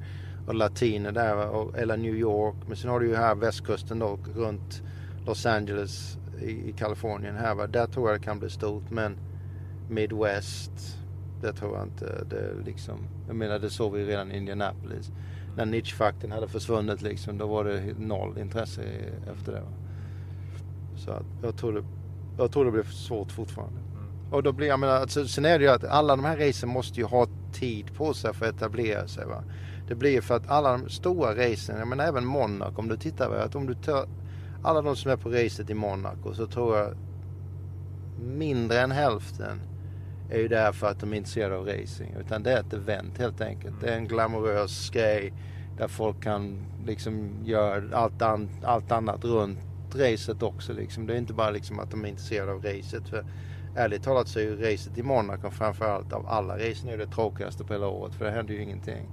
och latiner där, och, eller New York. Men sen har du ju här västkusten då, runt Los Angeles i, i Kalifornien här. Va? Där tror jag det kan bli stort. Men Midwest, det tror jag inte. Det liksom, jag menar det såg vi redan i Indianapolis. När niche-faktorn hade försvunnit liksom, då var det noll intresse efter det. Så att jag tror det, jag tror det blir svårt fortfarande. Och då blir, jag menar, alltså, sen är det ju att alla de här racen måste ju ha tid på sig för att etablera sig. Va? Det blir för att alla de stora racen, jag menar även Monaco, om du tittar, va? att om du tar alla de som är på racet i Monaco så tror jag mindre än hälften är ju där för att de är intresserade av racing. Utan det är ett event helt enkelt. Det är en glamorös grej där folk kan liksom göra allt, an, allt annat runt racet också. Liksom. Det är inte bara liksom att de är intresserade av racet. För ärligt talat så är ju racet i Monaco framförallt av alla racen är det tråkigaste på hela året. För det händer ju ingenting.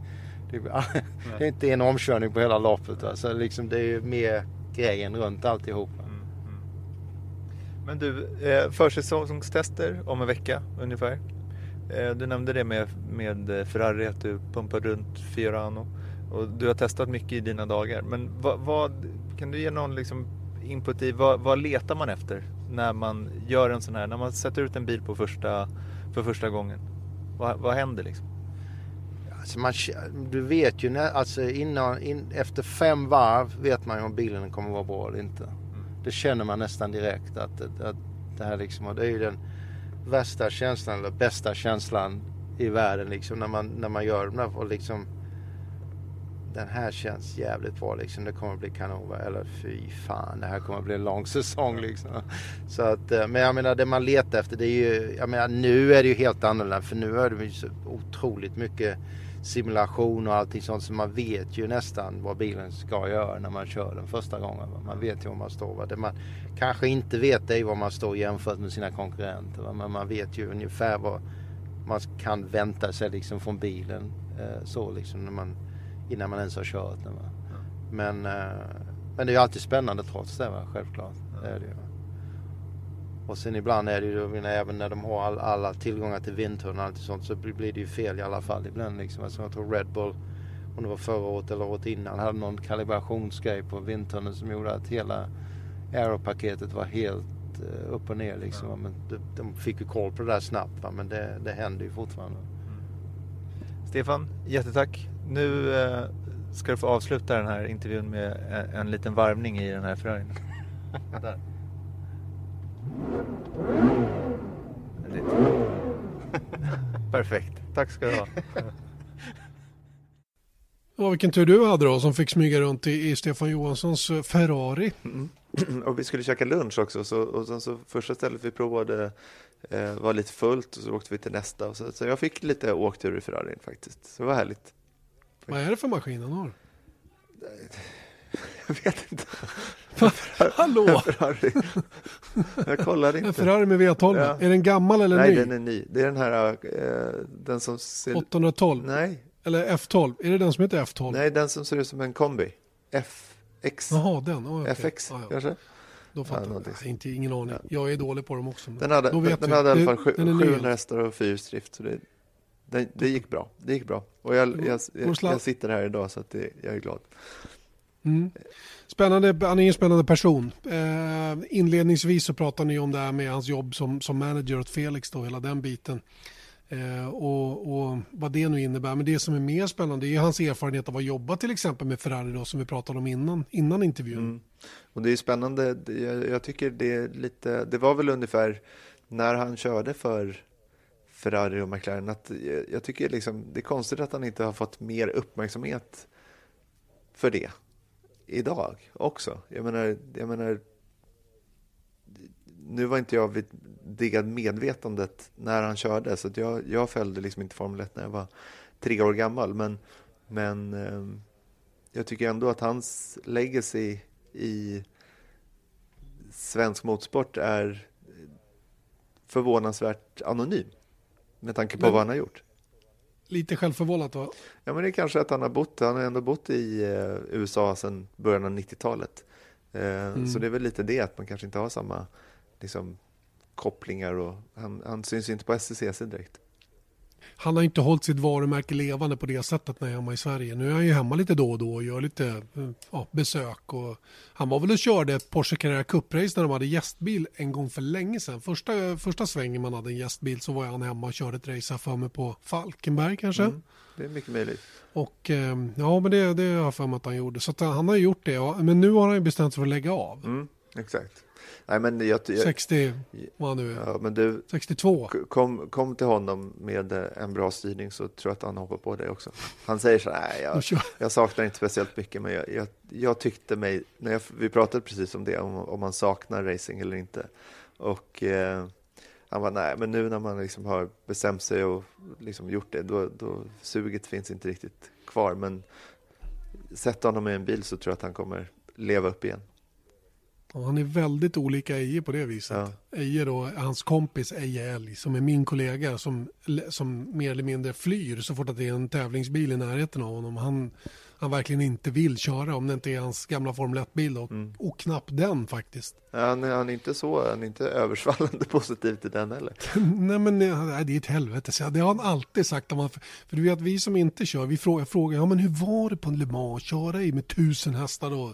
Det är, det är inte en omkörning på hela loppet. Alltså, liksom, det är ju mer grejen runt alltihopa. Men du, eh, försäsongstester om en vecka ungefär. Eh, du nämnde det med, med Ferrari, att du pumpar runt Fiorano. Och du har testat mycket i dina dagar. Men vad, vad kan du ge någon liksom input i vad, vad, letar man efter när man gör en sån här, när man sätter ut en bil på första, för första gången? Vad, vad händer liksom? Alltså man, du vet ju, när, alltså innan, in, efter fem varv vet man ju om bilen kommer att vara bra eller inte. Det känner man nästan direkt att, att det här liksom, det är ju den värsta känslan eller bästa känslan i världen liksom när man, när man gör de där och liksom den här känns jävligt bra liksom. Det kommer att bli kanon. Eller fy fan, det här kommer att bli en lång säsong liksom. Så att, eh, men jag menar det man letar efter det är ju, jag menar nu är det ju helt annorlunda för nu är det ju så otroligt mycket simulation och allting sånt så man vet ju nästan vad bilen ska göra när man kör den första gången. Man vet ju var man står. Det man kanske inte vet är var man står jämfört med sina konkurrenter. Men man vet ju ungefär vad man kan vänta sig liksom från bilen. Eh, så liksom när man, innan man ens har kört den. Men, eh, men det är ju alltid spännande trots det, va? självklart. Det är det ju. Och sen ibland är det ju, även när de har all, alla tillgångar till vindtunnel och allt sånt så blir det ju fel i alla fall ibland liksom. Alltså jag tror Red Bull, om det var förra året eller året innan, hade någon kalibrationsgrej på vindtunneln som gjorde att hela aeropaketet var helt uh, upp och ner liksom. Ja. Men de, de, fick ju koll på det där snabbt va? men det, det händer ju fortfarande. Mm. Stefan, jättetack. Nu uh, ska du få avsluta den här intervjun med en, en liten varvning i den här Ferrarin. Perfekt. Tack ska du ha. Ja, vilken tur du hade då som fick smyga runt i, i Stefan Johanssons eh, Ferrari. Mm. Och vi skulle käka lunch också. Så, och sen så första stället vi provade eh, var lite fullt och så åkte vi till nästa. Och så, så jag fick lite åktur i Ferrarin faktiskt. Så det var härligt. Vad är det för maskin han har? Jag vet inte. Hallå! Ferrari. Jag kollade inte. En Ferrari med V12. Ja. Är den gammal eller Nej, ny? den är ny. Det är den här, eh, den som ser... 812? Nej. Eller F12? Är det den som heter F12? Nej, den som ser ut som en kombi. FX. Jaha, den. Oh, okay. FX, ah, ja. kanske? Då fattar ja, jag. Inte, ingen aning. Jag är dålig på dem också. Den hade, den, den hade i alla fall sju, 700 hästar och fyrhjulsdrift. Det, det, det, gick bra. Det gick bra. Och jag, jag, jag, jag sitter här idag så att det, jag är glad. Mm. Spännande, han är en spännande person. Eh, inledningsvis så pratade ni om det här med hans jobb som, som manager åt Felix, då, hela den biten. Eh, och, och, vad det nu innebär. Men det som är mer spännande är hans erfarenhet av att jobba till exempel med Ferrari då, som vi pratade om innan, innan intervjun. Mm. Och det är spännande, jag, jag, tycker det är lite, det var väl ungefär när han körde för Ferrari och McLaren att jag, jag tycker liksom, det är konstigt att han inte har fått mer uppmärksamhet för det idag också. Jag menar, jag menar nu var inte jag vid det medvetandet när han körde så jag, jag följde liksom inte Formel 1 när jag var tre år gammal men, men eh, jag tycker ändå att hans legacy i svensk motorsport är förvånansvärt anonym med tanke på men, vad han har gjort. Lite självförvållat va? Ja, men det är kanske att han har bott, han har ändå bott i eh, USA sedan början av 90-talet. Eh, mm. Så det är väl lite det, att man kanske inte har samma liksom, kopplingar och han, han syns inte på SCCC direkt. Han har inte hållit sitt varumärke levande på det sättet när han är hemma i Sverige. Nu är han ju hemma lite då och då och gör lite ja, besök. Och han var väl och körde ett Porsche Carrera Cup-race när de hade gästbil en gång för länge sedan. Första, första svängen man hade en gästbil så var han hemma och körde ett race här för mig på Falkenberg kanske. Mm, det är mycket möjligt. Och eh, ja, men det, det har jag för mig att han gjorde. Så han har gjort det. Men nu har han ju bestämt sig för att lägga av. Mm, exakt. Nej, men jag, jag, 60, vad nu är. ja, men du, 62. k- kom, kom till honom med eh, en bra styrning så tror jag att han hoppar på det också. Han säger så här, jag, jag saknar inte speciellt mycket, men jag, jag, jag tyckte mig, när vi pratade precis om det, om, om man saknar racing eller inte. Och eh, han var nej, men nu när man liksom har bestämt sig och liksom gjort det, då, då suget finns inte riktigt kvar. Men sätt honom i en bil så tror jag att han kommer leva upp igen. Ja, han är väldigt olika Eje på det viset. Ja. Eje då, hans kompis Eje Älg som är min kollega som, som mer eller mindre flyr så fort att det är en tävlingsbil i närheten av honom. Han, han verkligen inte vill köra om det inte är hans gamla Formel 1-bil och, Mm. och knappt den faktiskt. Han, han är inte så, han är inte översvallande positiv till den heller. Nej men nej, det är ett helvete. Så det har han alltid sagt. Om man, för du vet vi som inte kör, vi frågar, frågar ja, men hur var det på en Le Mans? Köra i med tusen hästar då?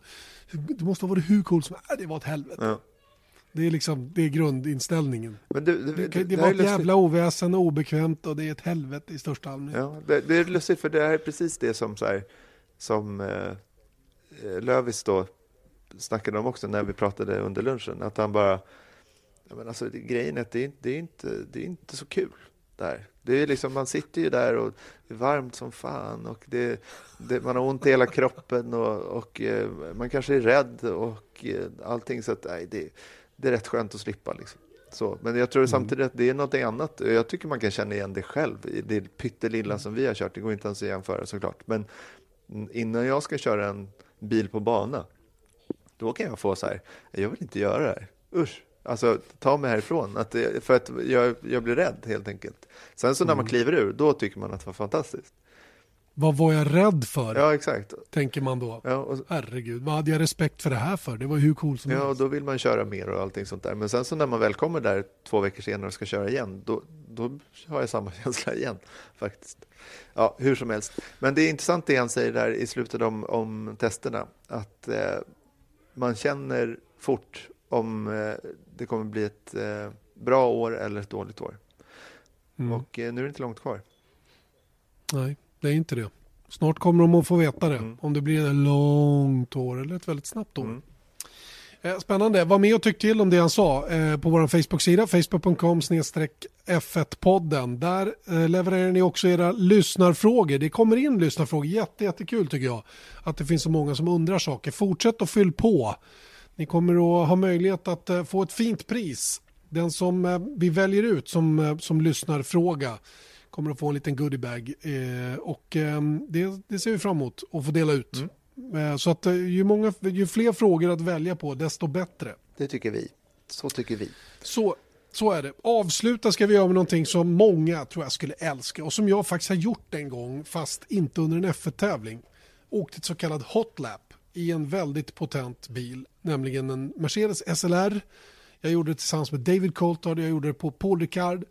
Det måste ha varit hur coolt som nej, det var ett helvete. Ja. Det är liksom, det är grundinställningen. Men du, det, Det, det, det, var ett jävla oväsen och obekvämt och det är ett helvete i största allmänhet. Ja, det, det är lustigt för det här är precis det som, så här, som eh, eh, Lövis då snackade om också när vi pratade under lunchen. Att han bara, men alltså, det, grejen är att det är, det, är inte, det är inte så kul där. Det är liksom, man sitter ju där och det är varmt som fan och det, det, man har ont i hela kroppen och, och eh, man kanske är rädd och eh, allting. Så att, nej, det, det är rätt skönt att slippa. Liksom. Så, men jag tror samtidigt att det är något annat. Jag tycker man kan känna igen det själv. i Det pyttelilla som vi har kört, det går inte ens att jämföra såklart. Men innan jag ska köra en bil på bana, då kan jag få så här, jag vill inte göra det här. Usch. Alltså, ta mig härifrån. Att för att jag, jag blir rädd helt enkelt. Sen så när man kliver ur, då tycker man att det var fantastiskt. Vad var jag rädd för? Ja, exakt. Tänker man då. Ja, och, Herregud, vad hade jag respekt för det här för? Det var ju hur coolt som ja, helst. då vill man köra mer och allting sånt där. Men sen så när man väl kommer där två veckor senare och ska köra igen, då, då har jag samma känsla igen faktiskt. Ja, hur som helst. Men det är intressant det han säger där i slutet om, om testerna, att eh, man känner fort om eh, det kommer bli ett eh, bra år eller ett dåligt år. Mm. Och eh, nu är det inte långt kvar. Nej, det är inte det. Snart kommer de att få veta det. Mm. Om det blir ett långt år eller ett väldigt snabbt år. Mm. Eh, Spännande. Var med och tyck till om det han sa eh, på vår Facebook-sida, facebook.com F1-podden. Där eh, levererar ni också era lyssnarfrågor. Det kommer in lyssnarfrågor, Jätte, jättekul tycker jag. Att det finns så många som undrar saker. Fortsätt att fyll på. Ni kommer att ha möjlighet att eh, få ett fint pris. Den som eh, vi väljer ut som, eh, som lyssnarfråga kommer att få en liten goodiebag. Och eh, det, det ser vi fram emot att få dela ut. Eh, så att ju, många, ju fler frågor att välja på desto bättre. Det tycker vi. Så tycker vi. Så, så är det. Avsluta ska vi göra med någonting som många tror jag skulle älska och som jag faktiskt har gjort en gång fast inte under en F1-tävling. Åkt ett så kallad hotlap i en väldigt potent bil, nämligen en Mercedes SLR. Jag gjorde det tillsammans med David Coulthard, jag gjorde det på Paul Ricard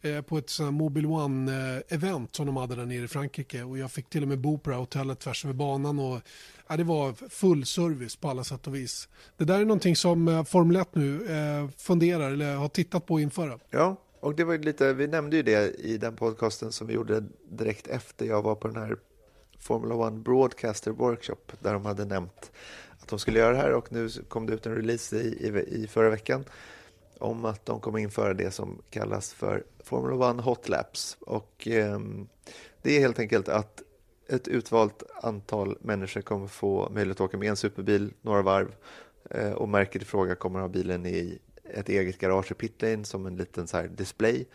eh, på ett sånt Mobile One-event eh, som de hade där nere i Frankrike och jag fick till och med bo på det här hotellet tvärs över banan och ja, det var full service på alla sätt och vis. Det där är någonting som eh, Formel 1 nu eh, funderar eller har tittat på inför. Ja, och det var lite, vi nämnde ju det i den podcasten som vi gjorde direkt efter jag var på den här Formula One Broadcaster Workshop där de hade nämnt att de skulle göra det här och nu kom det ut en release i, i, i förra veckan om att de kommer införa det som kallas för Formula One Hot Laps. Och eh, det är helt enkelt att ett utvalt antal människor kommer få möjlighet att åka med en superbil några varv eh, och märket i fråga kommer ha bilen i ett eget garage i pitlane som en liten så här display.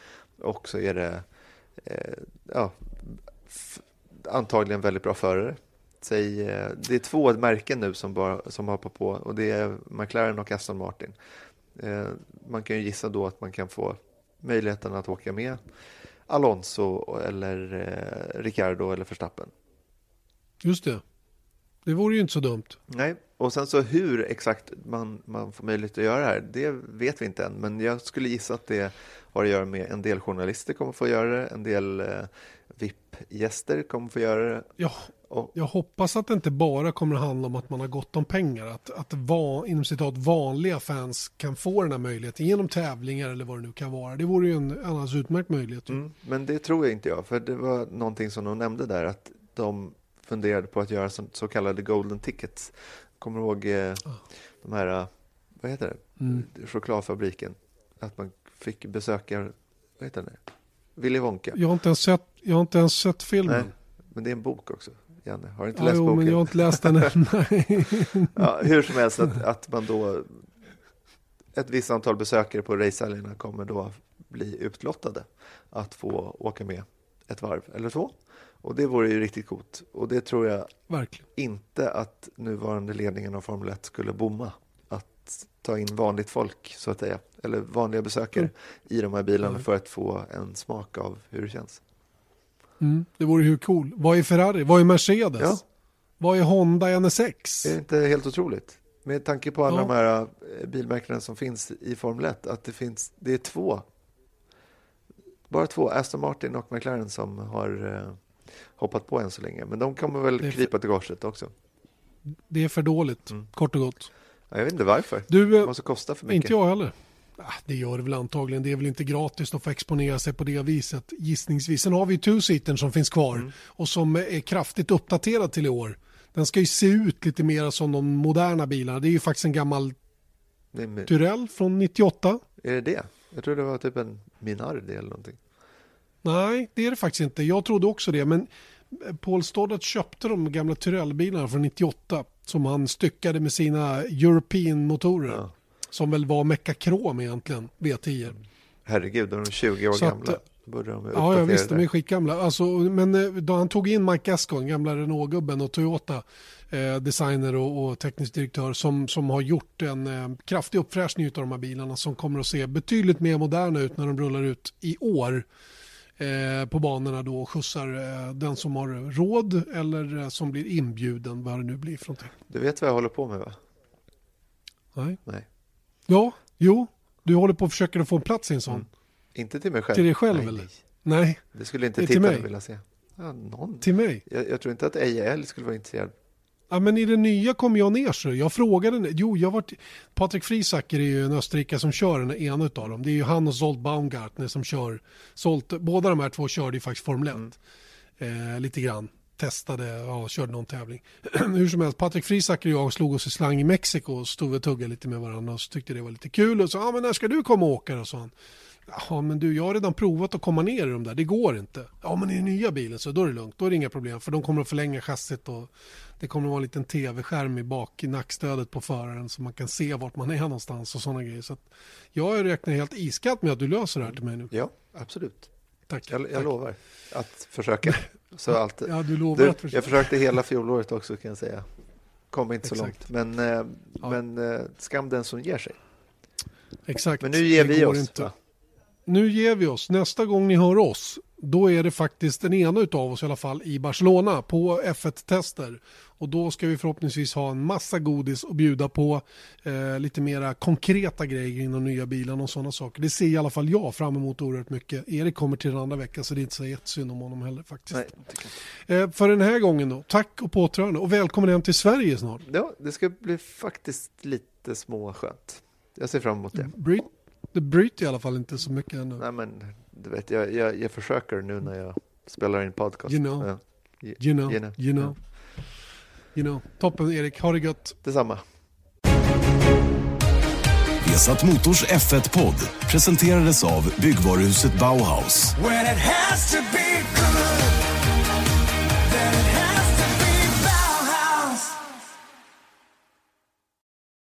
Och så är det eh, ja, antagligen väldigt bra förare. Säg, eh, det är två märken nu som, bara, som hoppar på och det är McLaren och Aston Martin. Eh, man kan ju gissa då att man kan få möjligheten att åka med Alonso eller eh, Ricardo eller Verstappen. Just det. Det vore ju inte så dumt. Nej, och sen så hur exakt man, man får möjlighet att göra det här, det vet vi inte än. Men jag skulle gissa att det har att göra med en del journalister kommer få göra det, en del VIP-gäster kommer få göra det. Ja, jag hoppas att det inte bara kommer att handla om att man har gott om pengar. Att, att va, inom citat vanliga fans kan få den här möjligheten genom tävlingar eller vad det nu kan vara. Det vore ju en alldeles utmärkt möjlighet. mm, men det tror jag inte jag, för det var någonting som de nämnde där, att de funderade på att göra så, så kallade golden tickets. Kommer du ihåg eh, de här, eh, vad heter det, Mm. chokladfabriken? Att man fick besöka, vad heter det, Willy Wonka. Jag, har inte ens sett, jag har inte ens sett filmen. Nej, men det är en bok också, Janne. Har du inte Ja, läst jo, boken? men jag har inte läst den än. Ja, hur som helst, att, att man då... Ett visst antal besökare på racehelgerna kommer då bli utlottade att få åka med ett varv eller två. Och det vore ju riktigt coolt. Och det tror jag Verkligen. inte att nuvarande ledningen av Formel 1 skulle bomma. Att ta in vanligt folk, så att säga, eller vanliga besökare Mm. i de här bilarna Nej. för att få en smak av hur det känns. Mm. Det vore ju cool. Vad är Ferrari? Vad är Mercedes? Ja. Vad är Honda NSX? Är det inte helt otroligt? Med tanke på alla Ja. de här eh, bilmärkena som finns i Formel 1, att det finns, det är två, bara två, Aston Martin och McLaren som har eh, hoppat på än så länge. Men de kommer väl Det är för- krypa till korset också. Det är för dåligt, Mm. kort och gott. Ja, Jag vet inte varför. Du, Det eh, måste kosta för mycket. inte jag heller. Ah, Det gör det väl antagligen. Det är väl inte gratis att få exponera sig på det viset. Gissningsvis. Sen har vi ju two-seatern som finns kvar Mm. och som är kraftigt uppdaterad till i år. Den ska ju se ut lite mer som de moderna bilarna. Det är ju faktiskt en gammal Tyrell från 98. är det det? Jag tror det var typ en Minardi eller någonting. Nej, det är det faktiskt inte. Jag trodde också det. Men Paul Stoddart köpte de gamla Tyrell-bilarna från 98 som han styckade med sina European-motorer. Ja. Som väl var Mekakrom egentligen, V10. Herregud, de är 20 år att, gamla. Borde de Ja, uppdatera ja visst, det. de är skitgamla. Alltså, men eh, då han tog in Mike Gascon, gamla Renault-gubben och Toyota, eh, designer och, och teknisk direktör, som, som har gjort en eh, kraftig uppfräschning av de här bilarna som kommer att se betydligt mer moderna ut när de rullar ut i år eh, på banorna då och skjutsar eh, den som har råd eller eh, som blir inbjuden, vad det nu blir för någonting. Du vet vad jag håller på med va? Nej. Nej. Ja, jo, du håller på att försöka få en plats i en sån. Mm. Inte till mig själv. Till dig själv Nej, eller? nej. Det skulle inte tittarna mig. vilja se. Ja, någon. till mig. Jag, jag tror inte att AJL skulle vara intresserad. Ja, men i det nya kom jag ner så. Jag frågade, jo, jag var Patrik Friesacker är ju en österrikare som kör den ena av dem. Det är ju han och Zolt Baumgartner som kör. Zolt, båda de här två körde ju faktiskt Formel 1. Eh, lite grann. Testade, ja, körde någon tävling. Hur som helst, Patrik Friesacker och jag slog oss i slang i Mexiko och stod och tuggade lite med varandra och så tyckte det var lite kul och sa, ja men när ska du komma och åka då, sa han. Ja men du, jag har redan provat att komma ner i de där, det går inte. Ja men i den nya bilen så då är det lugnt, då är det inga problem för de kommer att förlänga chassit och det kommer att vara en liten tv-skärm i bak i nackstödet på föraren så man kan se vart man är någonstans och sådana grejer. Så att jag räknar helt iskallt med att du löser det här till mig nu. Ja, absolut. Tack. Jag, jag Tack. lovar att försöka. Så allt, Ja, du lovar du, att jag försökte hela fjolåret också kan jag säga. Kom inte så Exakt. långt. Men, eh, Ja. men eh, skam den som ger sig. Exakt. Men nu ger Det vi oss. Nu ger vi oss. Nästa gång ni hör oss, då är det faktiskt den ena av oss i alla fall i Barcelona på F1-tester. Och då ska vi förhoppningsvis ha en massa godis att bjuda på. Eh, lite mera konkreta grejer inom nya bilarna och sådana saker. Det ser i alla fall jag fram emot oerhört mycket. Erik kommer till den andra veckan så det är inte så jättesynd om honom heller faktiskt. Nej. Eh, för den här gången då, tack och påtrörande och välkommen hem till Sverige snart. ja, det ska bli faktiskt lite småskönt. Jag ser fram emot det. Bryt, det bryter i alla fall inte så mycket ännu. Nej, men du vet, jag, jag, jag försöker nu när jag spelar in podcast. You know. Ja, You know, You know. you know. You know. Toppen Erik, ha det gött. detsamma. Vesat Motors F1-podd presenterades av byggvaruhuset Bauhaus.